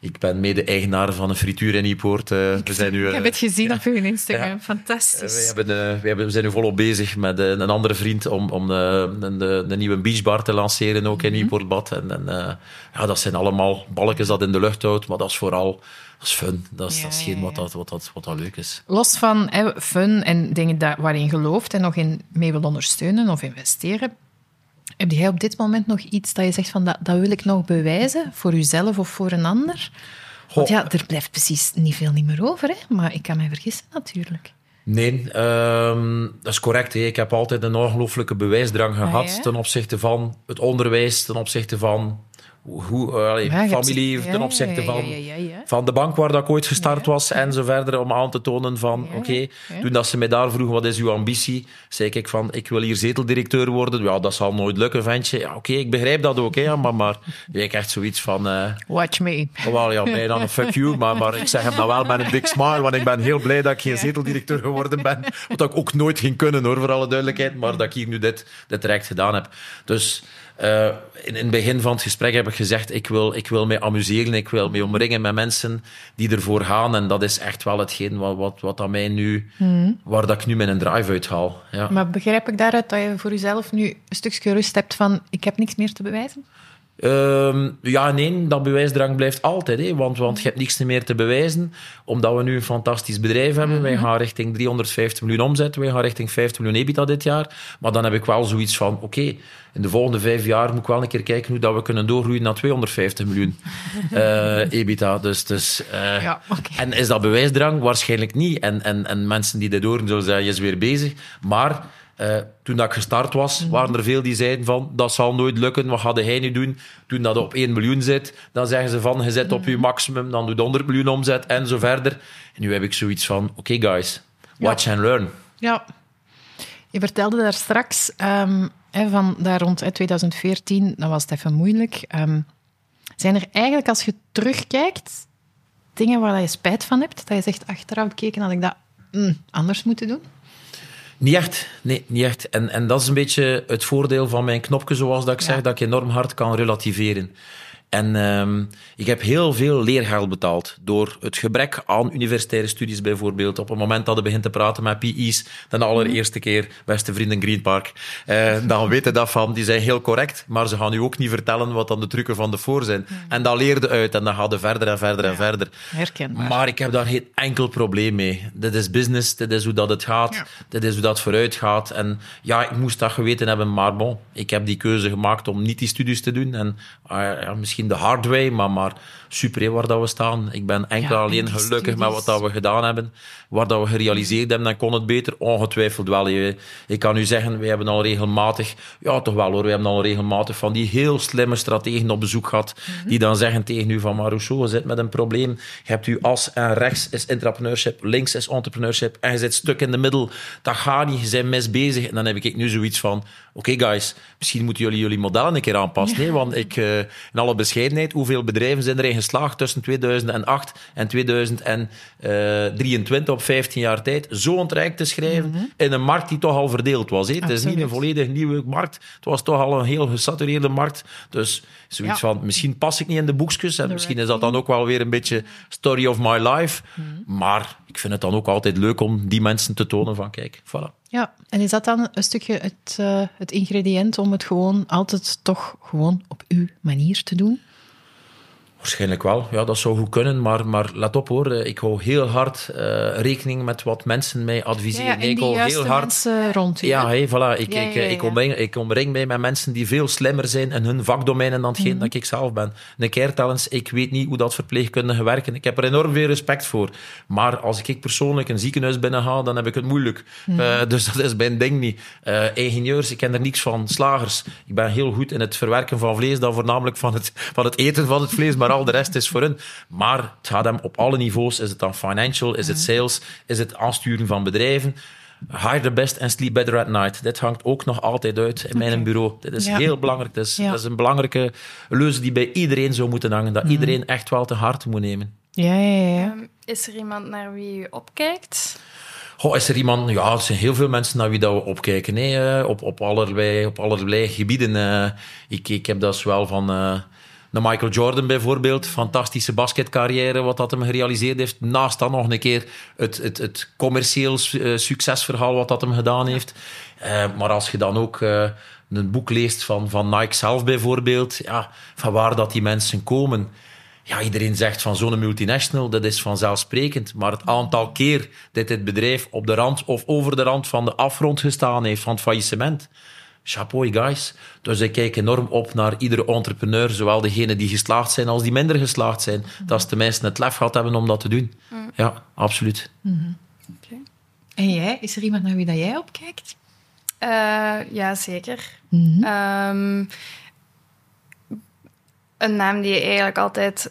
ik ben mede-eigenaar van een frituur in Nieuwpoort. Uh, we zijn nu, uh, ik heb het gezien ja, op uw Instagram. Ja. Fantastisch. Uh, we, hebben, we, hebben, we zijn nu volop bezig met een andere vriend om, om de, nieuwe beachbar te lanceren, ook in -hmm. Nieuwpoortbad. En, en ja, dat zijn allemaal balkjes dat in de lucht houdt, maar dat is vooral dat is fun. Dat is, ja, dat is geen wat dat, wat, dat, wat dat leuk is. Los van hè, fun en dingen waarin je gelooft en nog in mee wil ondersteunen of investeren, heb jij op dit moment nog iets dat je zegt van dat, dat wil ik nog bewijzen voor jezelf of voor een ander? Want ja, er blijft precies niet veel niet meer over, hè? maar ik kan mij vergissen natuurlijk. Nee, um, dat is correct. Hè. Ik heb altijd een ongelooflijke bewijsdrang gehad Ah, ja? ten opzichte van het onderwijs, ten opzichte van hoe, allee, Ja, je hebt- familie, ja, ten opzichte van, van de bank waar dat ik ooit gestart was en zo verder, om aan te tonen van, oké, toen dat ze mij daar vroegen, wat is uw ambitie, zei ik van, ik wil hier zeteldirecteur worden. Ja, dat zal nooit lukken, ventje. Ja, oké, ik begrijp dat ook, hè, maar, maar ik echt zoiets van... eh, Watch me. Wel, ja, bijna een fuck you, maar, maar ik zeg hem dan wel met een big smile, want ik ben heel blij dat ik geen zeteldirecteur geworden ben. Wat ik ook nooit ging kunnen, hoor, voor alle duidelijkheid. Maar dat ik hier nu dit, dit direct gedaan heb. Dus eh, in, in het begin van het gesprek heb ik gezegd, ik wil, ik wil mij amuseren, ik wil mij omringen met mensen die ervoor gaan. En dat is echt wel hetgeen wat, wat, wat aan mij nu, waar dat ik nu mijn drive uithaal. Ja. Maar begrijp ik daaruit dat je voor jezelf nu een stukje rust hebt van ik heb niks meer te bewijzen? Ehm, ja, nee, dat bewijsdrang blijft altijd. Hè, want, want je hebt niks meer te bewijzen. Omdat we nu een fantastisch bedrijf hebben. Wij gaan richting 350 miljoen omzet. Wij gaan richting 50 miljoen EBITDA dit jaar. Maar dan heb ik wel zoiets van... Oké, in de volgende vijf jaar moet ik wel een keer kijken hoe dat we kunnen doorgroeien naar 250 miljoen eh, EBITDA. Dus, dus, eh, Ja. En is dat bewijsdrang? Waarschijnlijk niet. En, en, en mensen die dit horen zullen zeggen, je is weer bezig. Maar... eh, toen dat ik gestart was, waren er veel die zeiden van dat zal nooit lukken, wat gaat hij nu doen? Toen dat op 1 miljoen zit, dan zeggen ze van je zit op je maximum, dan doe je 100 miljoen omzet en zo verder. En nu heb ik zoiets van, oké guys, watch and learn. Ja. Je vertelde daar straks ehm, van daar rond hè, 2014, dan was het even moeilijk. Ehm, zijn er eigenlijk, als je terugkijkt, dingen waar je spijt van hebt? Dat je zegt, achteraf bekeken had ik dat mm, anders moeten doen? Niet echt. Nee, niet echt. En, en dat is een beetje het voordeel van mijn knopje, zoals dat ik zeg, dat ik enorm hard kan relativeren. En ehm, ik heb heel veel leergeld betaald door het gebrek aan universitaire studies bijvoorbeeld. Op het moment dat je begint te praten met PI's, de allereerste keer, beste vrienden Green Park, eh, dan weten dat van, die zijn heel correct, maar ze gaan u ook niet vertellen wat dan de trucken van de voor zijn. En dat leerde uit en dan gaat verder en verder en verder. Herkenbaar. Maar ik heb daar geen enkel probleem mee. Dit is business, dit is hoe dat het gaat, dit is hoe dat vooruit gaat. En ja, ik moest dat geweten hebben, maar bon, ik heb die keuze gemaakt om niet die studies te doen. En ah, ja, misschien de hard way, maar, maar super waar dat we staan. Ik ben enkel Ja, alleen gelukkig met wat dat we gedaan hebben. Waar dat we gerealiseerd hebben, dan kon het beter. Ongetwijfeld wel. Je- Ik kan u zeggen, wij hebben al regelmatig, ja toch wel hoor, we hebben al regelmatig van die heel slimme strategen op bezoek gehad, Mhm. die dan zeggen tegen u van, maar Rousseau, je zit met een probleem. Je hebt u as en rechts is entrepreneurship, links is entrepreneurship en je zit stuk in de middel. Dat gaat niet, je bent mis bezig. En dan heb ik nu zoiets van, oké guys, misschien moeten jullie jullie modellen een keer aanpassen. hè, want ik, eh, in alle bescheidenheid, hoeveel bedrijven zijn erin geslaagd tussen 2008 en 2023 op 15 jaar tijd, zo ontrijk te schrijven in een markt die toch al verdeeld was. Het is niet een volledig nieuwe markt. Het was toch al een heel gesatureerde markt. Dus zoiets Ja. van, misschien pas ik niet in de boekjes. En misschien is dat dan ook wel weer een beetje story of my life. Maar ik vind het dan ook altijd leuk om die mensen te tonen van, kijk, voilà. Ja, en is dat dan een stukje het, eh, het ingrediënt om het gewoon altijd toch gewoon op uw manier te doen? Waarschijnlijk wel. Ja, dat zou goed kunnen. Maar, maar let op hoor, ik hou heel hard eh, rekening met wat mensen mij adviseren. en ik hou heel hard mensen rond. Ja, hey, voilà. Ik, Ja, ik, ja, ja, ik, ja. omring, ik omring mij met mensen die veel slimmer zijn in hun vakdomeinen dan Mhm. hetgeen dat ik zelf ben. Een keer tellens, ik weet niet hoe dat verpleegkundigen werken. Ik heb er enorm veel respect voor. Maar als ik persoonlijk een ziekenhuis binnen ga, dan heb ik het moeilijk. Mhm. Eh, dus dat is mijn ding niet. Eh, ingenieurs, ik ken er niks van. Slagers, ik ben heel goed in het verwerken van vlees, dan voornamelijk van het, van het eten van het vlees, maar al de rest is voor hun. Maar het gaat hem op alle niveaus. Is het dan financial, is Mhm. het sales, is het aansturen van bedrijven? Hire the best and sleep better at night. Dit hangt ook nog altijd uit in mijn bureau. Dit is Ja. heel belangrijk. Dit is, Ja. dat is een belangrijke leuze die bij iedereen zou moeten hangen. Dat iedereen echt wel te harte moet nemen. Ja, ja, ja. Ehm, is er iemand naar wie u opkijkt? Goh, is er iemand... Ja, er zijn heel veel mensen naar wie dat we opkijken. Eh, op, op, allerlei, op allerlei gebieden. eh. ik, ik heb dat zowel van... de Michael Jordan bijvoorbeeld, fantastische basketcarrière, wat dat hem gerealiseerd heeft. Naast dan nog een keer het, het, het commercieel eh, succesverhaal wat dat hem gedaan heeft. Eh, maar als je dan ook eh, een boek leest van, van Nike zelf bijvoorbeeld, ja, van waar dat die mensen komen. Ja, iedereen zegt van zo'n multinational, dat is vanzelfsprekend. Maar het aantal keer dat dit bedrijf op de rand of over de rand van de afgrond gestaan heeft van het faillissement. Chapeau, guys. Dus ik kijk enorm op naar iedere entrepreneur, zowel degenen die geslaagd zijn als die minder geslaagd zijn. Dat ze tenminste het lef gehad hebben om dat te doen. Ja, absoluut. En jij? Is er iemand naar wie dat jij opkijkt? Eh, ja, zeker. Mhm. Ehm, een naam die eigenlijk altijd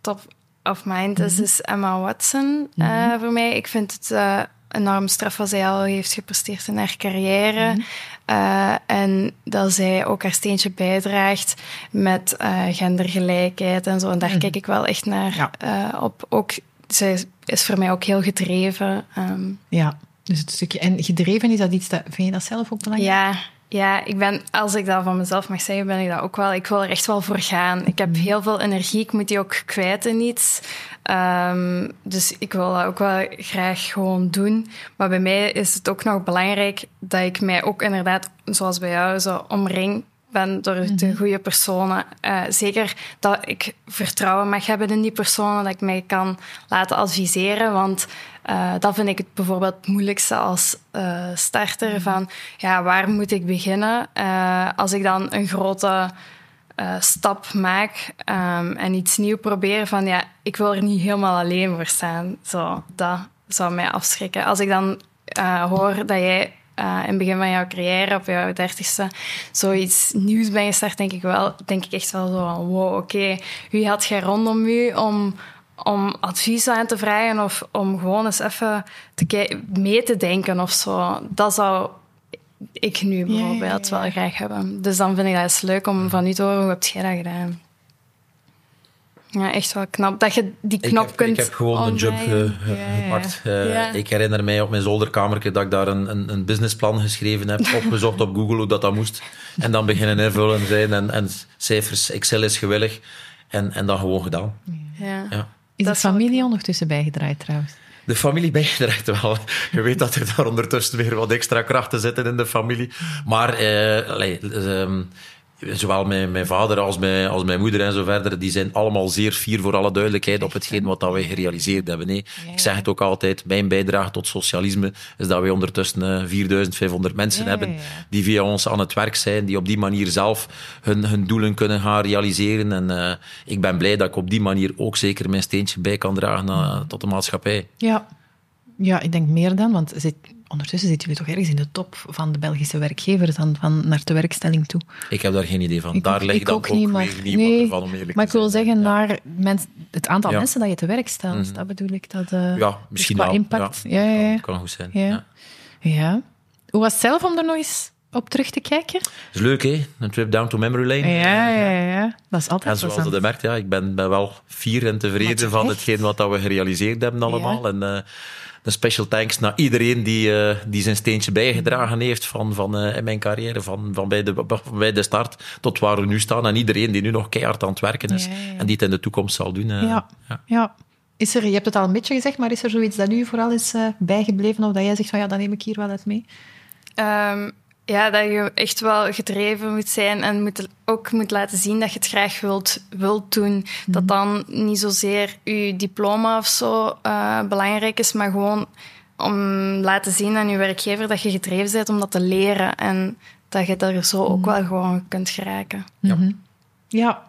top of mind is, is Emma Watson eh, voor mij. Ik vind het eh, enorm straf wat zij al heeft gepresteerd in haar carrière. Eh, en dat zij ook haar steentje bijdraagt met eh, gendergelijkheid en zo. En daar kijk ik wel echt naar Ja. eh, op. Ook, zij is voor mij ook heel gedreven. Ehm, Ja, dus het stukje... En gedreven, is dat iets dat... Vind je dat zelf ook belangrijk? Ja, ja, ik ben, als ik dat van mezelf mag zeggen, ben ik dat ook wel. Ik wil er echt wel voor gaan. Ik heb heel veel energie, ik moet die ook kwijt in iets. Ehm, dus ik wil dat ook wel graag gewoon doen. Maar bij mij is het ook nog belangrijk dat ik mij ook inderdaad, zoals bij jou, zo omring ben door de goede personen. Eh, zeker dat ik vertrouwen mag hebben in die personen, dat ik mij kan laten adviseren. Want eh, dat vind ik het bijvoorbeeld het moeilijkste als eh, starter. Van, ja, waar moet ik beginnen? Eh, als ik dan een grote stap maak ehm, en iets nieuw probeer, van ja, ik wil er niet helemaal alleen voor staan. Zo, dat zou mij afschrikken. Als ik dan hoor dat jij in het begin van jouw carrière, op jouw dertigste, zoiets nieuws bent gestart, denk ik wel, denk ik echt wel zo van, wow, oké, wie had jij rondom u om, om advies aan te vragen of om gewoon eens even te mee te denken of zo. Dat zou ik nu bijvoorbeeld ja, ja. wel graag hebben. Dus dan vind ik dat eens leuk om van u te horen, hoe heb jij dat gedaan? Ja, echt wel knap. Dat je die Ik knop heb, kunt ik heb gewoon een job online. eh, Ja, ja. gepakt. Ja. Ik herinner mij op mijn zolderkamertje dat ik daar een, een, een businessplan geschreven heb, opgezocht op Google hoe dat, dat moest. En dan beginnen invullen zijn en, en cijfers, Excel is gewillig. En, en dan gewoon gedaan. Ja. Ja. Is de Dat wel familie ondertussen bijgedraaid trouwens? De familie bijgedraagt wel. Je weet dat er daar ondertussen weer wat extra krachten zitten in de familie. Maar eh, allee, ehm, zowel mijn, mijn vader als mijn, als mijn moeder en zo verder, die zijn allemaal zeer fier voor alle duidelijkheid op hetgeen wat dat wij gerealiseerd hebben. Nee. Ik zeg het ook altijd, mijn bijdrage tot socialisme is dat wij ondertussen eh, 4500 mensen Ja, hebben die via ons aan het werk zijn, die op die manier zelf hun, hun doelen kunnen gaan realiseren. En eh, ik ben blij dat ik op die manier ook zeker mijn steentje bij kan dragen eh, tot de maatschappij. Ja. ja, ik denk meer dan, want zit, ondertussen zitten jullie toch ergens in de top van de Belgische werkgevers dan van naar de werkstelling toe. Ik heb daar geen idee van. Ik daar ligt ik dan ook ook, niet, maar- weer niet nee, wat ervan, om eerlijk Maar ik wil zeggen, Ja. naar mens, het aantal Ja. mensen dat je te werk stelt, dat bedoel ik. Dat, eh, Ja, dus misschien wel. impact. Ja, Ja, ja. Kan, kan goed zijn. Ja. Ja. Hoe was het zelf om er nog eens op terug te kijken? is leuk, hè? Een trip down to memory lane. Ja, ja, ja. Dat is altijd En zoals je merkt, ja, ik ben, ben wel fier en tevreden van hetgeen wat dat we gerealiseerd hebben allemaal. En eh, een special thanks naar iedereen die, eh, die zijn steentje bijgedragen heeft van, van, eh, in mijn carrière, van, van bij, de, van bij de start tot waar we nu staan. En iedereen die nu nog keihard aan het werken is Ja, ja, ja. en die het in de toekomst zal doen. eh, Ja. ja. Ja. Is er, je hebt het al een beetje gezegd, maar is er zoiets dat nu vooral is eh, bijgebleven of dat jij zegt van ja, dat neem ik hier wel uit mee? Ehm, ja, dat je echt wel gedreven moet zijn en moet, ook moet laten zien dat je het graag wilt, wilt doen. Dat dan niet zozeer je diploma of zo eh, belangrijk is, maar gewoon om laten zien aan je werkgever dat je gedreven bent om dat te leren en dat je er zo ook wel gewoon kunt geraken. Ja.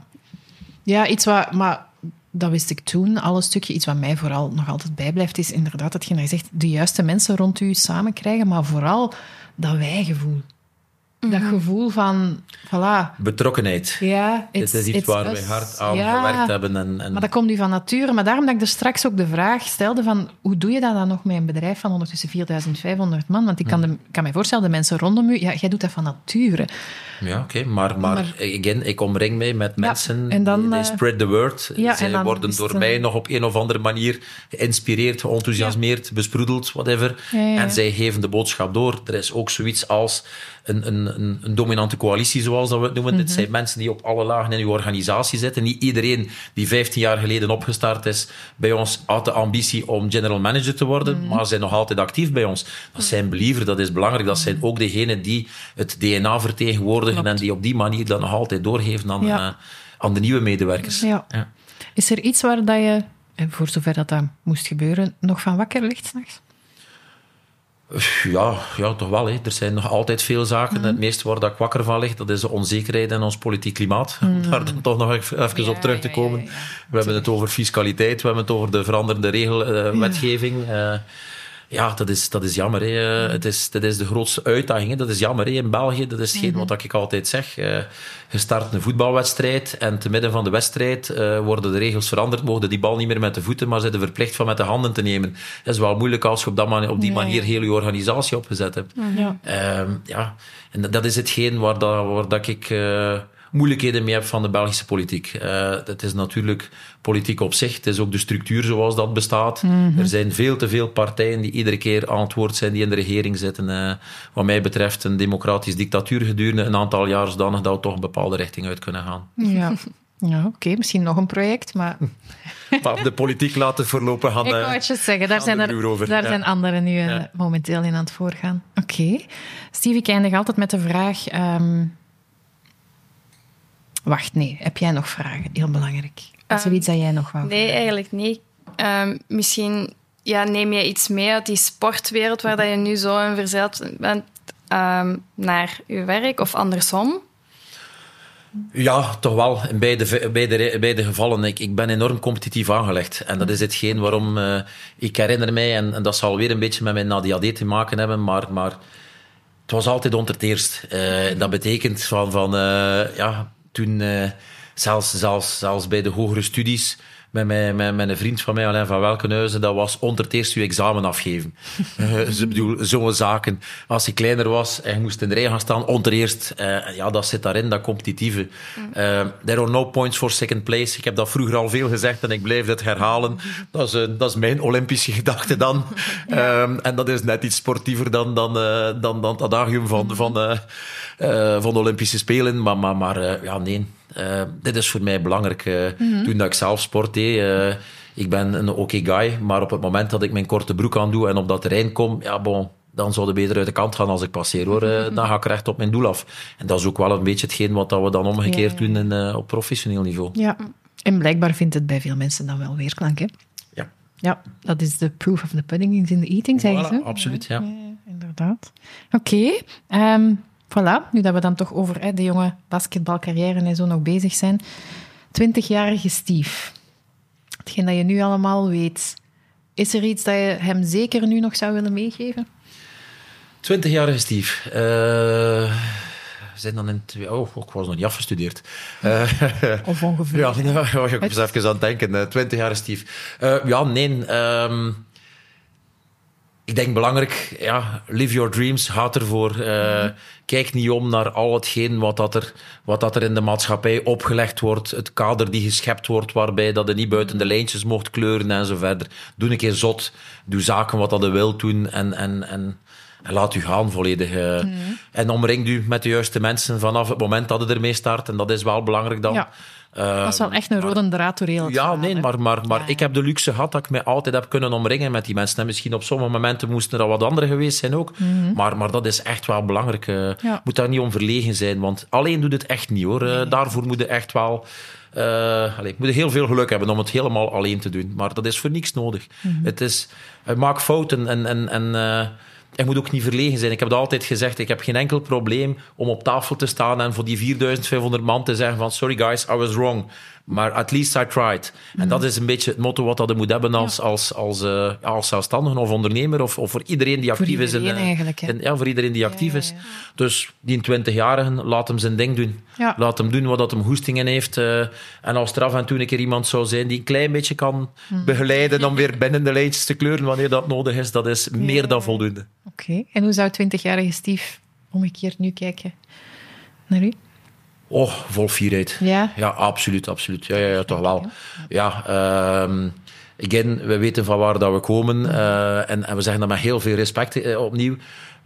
Ja, iets wat... Maar dat wist ik toen al een stukje. Iets wat mij vooral nog altijd bijblijft, is inderdaad dat je zegt, de juiste mensen rond u samen krijgen, maar vooral dat wij-gevoel. Dat gevoel van, voilà, Betrokkenheid. ja... Dit is iets waar us. wij hard aan Ja. gewerkt hebben. En, en Maar dat komt nu van nature. Maar daarom dat ik er straks ook de vraag stelde van hoe doe je dat dan nog met een bedrijf van ondertussen 4500 man? Want ik kan, de, kan me voorstellen, de mensen rondom u, ja, jij doet dat van nature. Ja, oké. Maar, maar, Maar- again, ik omring mij met mensen en dan, die eh, spread the word. ja, Zij worden door mij nog op een of andere manier geïnspireerd, geenthousiasmeerd, besproedeld, whatever. Ja, ja, ja. En zij geven de boodschap door. Er is ook zoiets als een, een, een, dominante coalitie, zoals dat we het noemen. Mhm. Dit zijn mensen die op alle lagen in uw organisatie zitten. Niet iedereen die 15 jaar geleden opgestart is bij ons had de ambitie om general manager te worden, Mhm. maar zijn nog altijd actief bij ons. Dat zijn believer, dat is belangrijk. Dat zijn ook degenen die het DNA vertegenwoordigen en die op die manier dat nog altijd doorgeven aan, Ja. eh, aan de nieuwe medewerkers. Ja. Ja. Is er iets waar dat je, voor zover dat, dat moest gebeuren, nog van wakker ligt s'nachts? Ja, ja, toch wel. Hè. Er zijn nog altijd veel zaken. Het meeste waar dat ik wakker van ligt, dat is de onzekerheid in ons politiek klimaat. Om daar dan toch nog even, Ja, op terug te komen. ja, ja. We hebben het over fiscaliteit, we hebben het over de veranderende regelwetgeving. Eh, ja, dat is, dat is jammer. Hè. Eh, Het is, dat is de grootste uitdaging. Hè. Dat is jammer hè. in België. Dat is hetgeen wat ik altijd zeg. Eh, je start een voetbalwedstrijd en te midden van de wedstrijd eh, worden de regels veranderd. Mogen die bal niet meer met de voeten, maar zijn verplicht van met de handen te nemen. Dat is wel moeilijk als je op, dat man- op die manier heel je organisatie opgezet hebt. Ja. Ehm, ja, en dat- is hetgeen waar, dat, waar dat ik eh, moeilijkheden mee heb van de Belgische politiek. Eh het is natuurlijk politiek op zich. Het is ook de structuur zoals dat bestaat. Er zijn veel te veel partijen die iedere keer aan het woord zijn, die in de regering zitten. Eh, wat mij betreft een democratisch dictatuur gedurende een aantal jaar, zodanig dat we toch een bepaalde richting uit kunnen gaan. Ja, ja oké. Misschien nog een project, maar Maar de politiek laten voorlopig gaan... ik wou het je zeggen. Daar, zijn, er, over. daar Ja. zijn anderen nu eh, Ja. momenteel in aan het voorgaan. Oké. Steve, ik eindig altijd met de vraag... ehm, Wacht, nee. Heb jij nog vragen? Heel belangrijk. Is er Ehm, iets dat jij nog wou Nee, eigenlijk niet. Ehm, misschien ja, neem je iets mee uit die sportwereld waar dat je nu zo in verzeild bent ehm, naar je werk of andersom. Ja, toch wel. In beide, beide, beide gevallen. Ik, ik ben enorm competitief aangelegd. En dat is hetgeen waarom eh, ik herinner mij, en, en dat zal weer een beetje met mijn ADHD te maken hebben, maar, maar het was altijd onder het eerst. Eh, dat betekent van, van eh, ja, toen... eh, zelfs, zelfs, zelfs bij de hogere studies met, met, met, met een vriend van mij, Alain van Welkenhuizen, dat was onder het eerst je examen afgeven. uh, dus ik bedoel, zo'n zaken. Als je kleiner was en je moest in de rij gaan staan, onder eerst, uh, ja, dat zit daarin, dat competitieve. Uh, there are no points for second place. Ik heb dat vroeger al veel gezegd en ik blijf het herhalen. Dat is, dat is mijn Olympische gedachte dan. Um, en dat is net iets sportiever dan, dan, dan, dan het adagium van, van, van de Olympische Spelen. Maar, maar, maar ja, nee. Uh, dit is voor mij belangrijk. Uh, mm -hmm. Toen dat ik zelf sport deed, uh, ik ben een oké okay guy, maar op het moment dat ik mijn korte broek aan doe en op dat terrein kom, ja, bon, dan zou de beter uit de kant gaan als ik passeer hoor. Mm -hmm. Dan ga ik recht op mijn doel af. En dat is ook wel een beetje hetgeen wat dat we dan omgekeerd ja, ja. doen in, op professioneel niveau. Ja, en blijkbaar vindt het bij veel mensen dan wel weerklank, hè? Ja. Ja, dat is de proof of the pudding is in the eating, zeggen voilà, ze. Absoluut, ja. ja inderdaad. Oké. Okay. Um, Voilà, nu dat we dan toch over hè, de jonge basketbalcarrière en zo nog bezig zijn. 20-jarige Steve. Hetgeen dat je nu allemaal weet. Is er iets dat je hem zeker nu nog zou willen meegeven? 20-jarige Steve. Uh, we zijn dan in... Oh, ik was nog niet afgestudeerd. Uh, of ongeveer. Ja, ik was even aan het denken. 20-jarige Steve. Uh, ja, nee... Um, ik denk belangrijk, ja, live your dreams, gaat ervoor. Uh, mm. Kijk niet om naar al hetgeen wat, dat er, wat dat er in de maatschappij opgelegd wordt. Het kader die geschept wordt, waarbij dat je niet buiten de lijntjes mocht kleuren en zo verder. Doe een keer zot. Doe zaken wat dat je wilt doen en, en, en, en laat u gaan volledig. Uh. Mm. En omring u met de juiste mensen vanaf het moment dat je ermee start. En dat is wel belangrijk dan. Ja. Dat is wel echt een rode draad door heel het Ja, verhaal, nee, maar, maar, maar ja. ik heb de luxe gehad dat ik mij altijd heb kunnen omringen met die mensen. En misschien op sommige momenten moesten er wat anderen geweest zijn ook. Mhm. Mm -hmm. maar, maar dat is echt wel belangrijk. Uh, ja. Moet daar niet om verlegen zijn, want alleen doet het echt niet hoor. Nee. Daarvoor moet je echt wel... Uh, allez, moet je heel veel geluk hebben om het helemaal alleen te doen. Maar dat is voor niks nodig. Mhm. Mm -hmm. Het is... maak fouten en... en, en uh, je moet ook niet verlegen zijn. Ik heb altijd gezegd, ik heb geen enkel probleem om op tafel te staan en voor die 4500 man te zeggen van sorry guys, I was wrong. Maar at least I tried. En mm. dat is een beetje het motto wat dat moet hebben als, ja. als, als, uh, als zelfstandige of ondernemer of, of voor iedereen die actief voor is. In, eigenlijk, in, ja, voor iedereen die actief ja, is. Dus die 20-jarigen, laat hem zijn ding doen. Laat hem doen wat dat hem goestingen heeft. Uh, en als er af en toe een keer iemand zou zijn die een klein beetje kan mm. begeleiden om weer binnen de lijntjes te kleuren wanneer dat nodig is, dat is meer dan voldoende. Oké. Okay. En hoe zou 20-jarige Steve omgekeerd nu kijken naar u? Oh, vol fierheid. Ja? Ja, absoluut, absoluut. Ja, ja, ja toch wel. Ja, um, again, we weten van waar dat we komen uh, en, en, we zeggen dat met heel veel respect uh, opnieuw.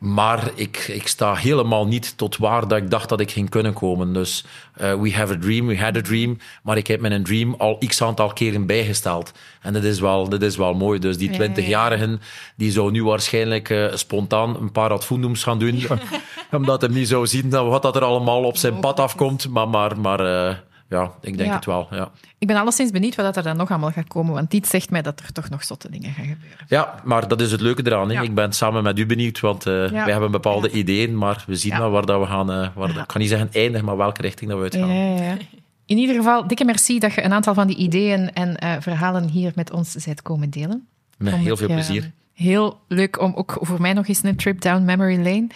Maar ik, ik sta helemaal niet tot waar dat ik dacht dat ik ging kunnen komen. Dus uh, we have a dream, we had a dream. Maar ik heb mijn dream al x aantal keren bijgesteld. En dat is wel, dat is wel mooi. Dus die 20-jarigen, die zou nu waarschijnlijk uh, spontaan een paar advoendums gaan doen. omdat hij niet zou zien wat dat er allemaal op zijn pad afkomt. Maar, maar, maar uh, ja, ik denk Ja. het wel. Ja. Ik ben alleszins benieuwd wat er dan nog allemaal gaat komen, want iets zegt mij dat er toch nog zotte dingen gaan gebeuren. ja, maar dat is het leuke eraan. Ja. Ik ben samen met u benieuwd, want uh, wij hebben bepaalde ideeën. Maar we zien wel waar dat we gaan. uh, waar dat- ik kan niet zeggen eindigen, maar welke richting dat we uitgaan. In ieder geval, dikke merci dat je een aantal van die ideeën en eh, verhalen hier met ons bent komen delen. Met heel veel eh, plezier. Heel leuk om ook voor mij nog eens een trip down memory lane.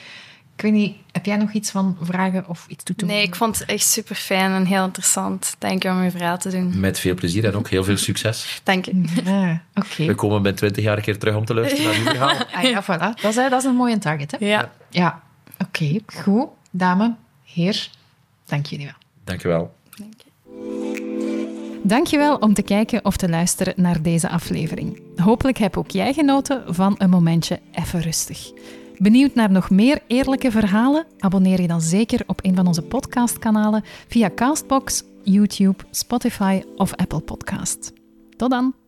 Ik weet niet, heb jij nog iets van vragen of iets toe te Nee, voegen? ik vond het echt super fijn en heel interessant. Dank je om uw verhaal te doen. Met veel plezier en ook heel veel succes. Dank je. Ja, oké. We komen binnen 20 jaar een keer terug om te luisteren naar uw verhaal. Ah, ja, voilà. Dat is, dat is een mooie target, hè? Ja. Ja, oké. Goed. Dame, heer, dank jullie wel. Dank je wel. Dank je. Dankjewel om te kijken of te luisteren naar deze aflevering. Hopelijk heb ook jij genoten van een momentje even rustig. Benieuwd naar nog meer eerlijke verhalen? Abonneer je dan zeker op een van onze podcastkanalen via Castbox, YouTube, Spotify of Apple Podcast. Tot dan!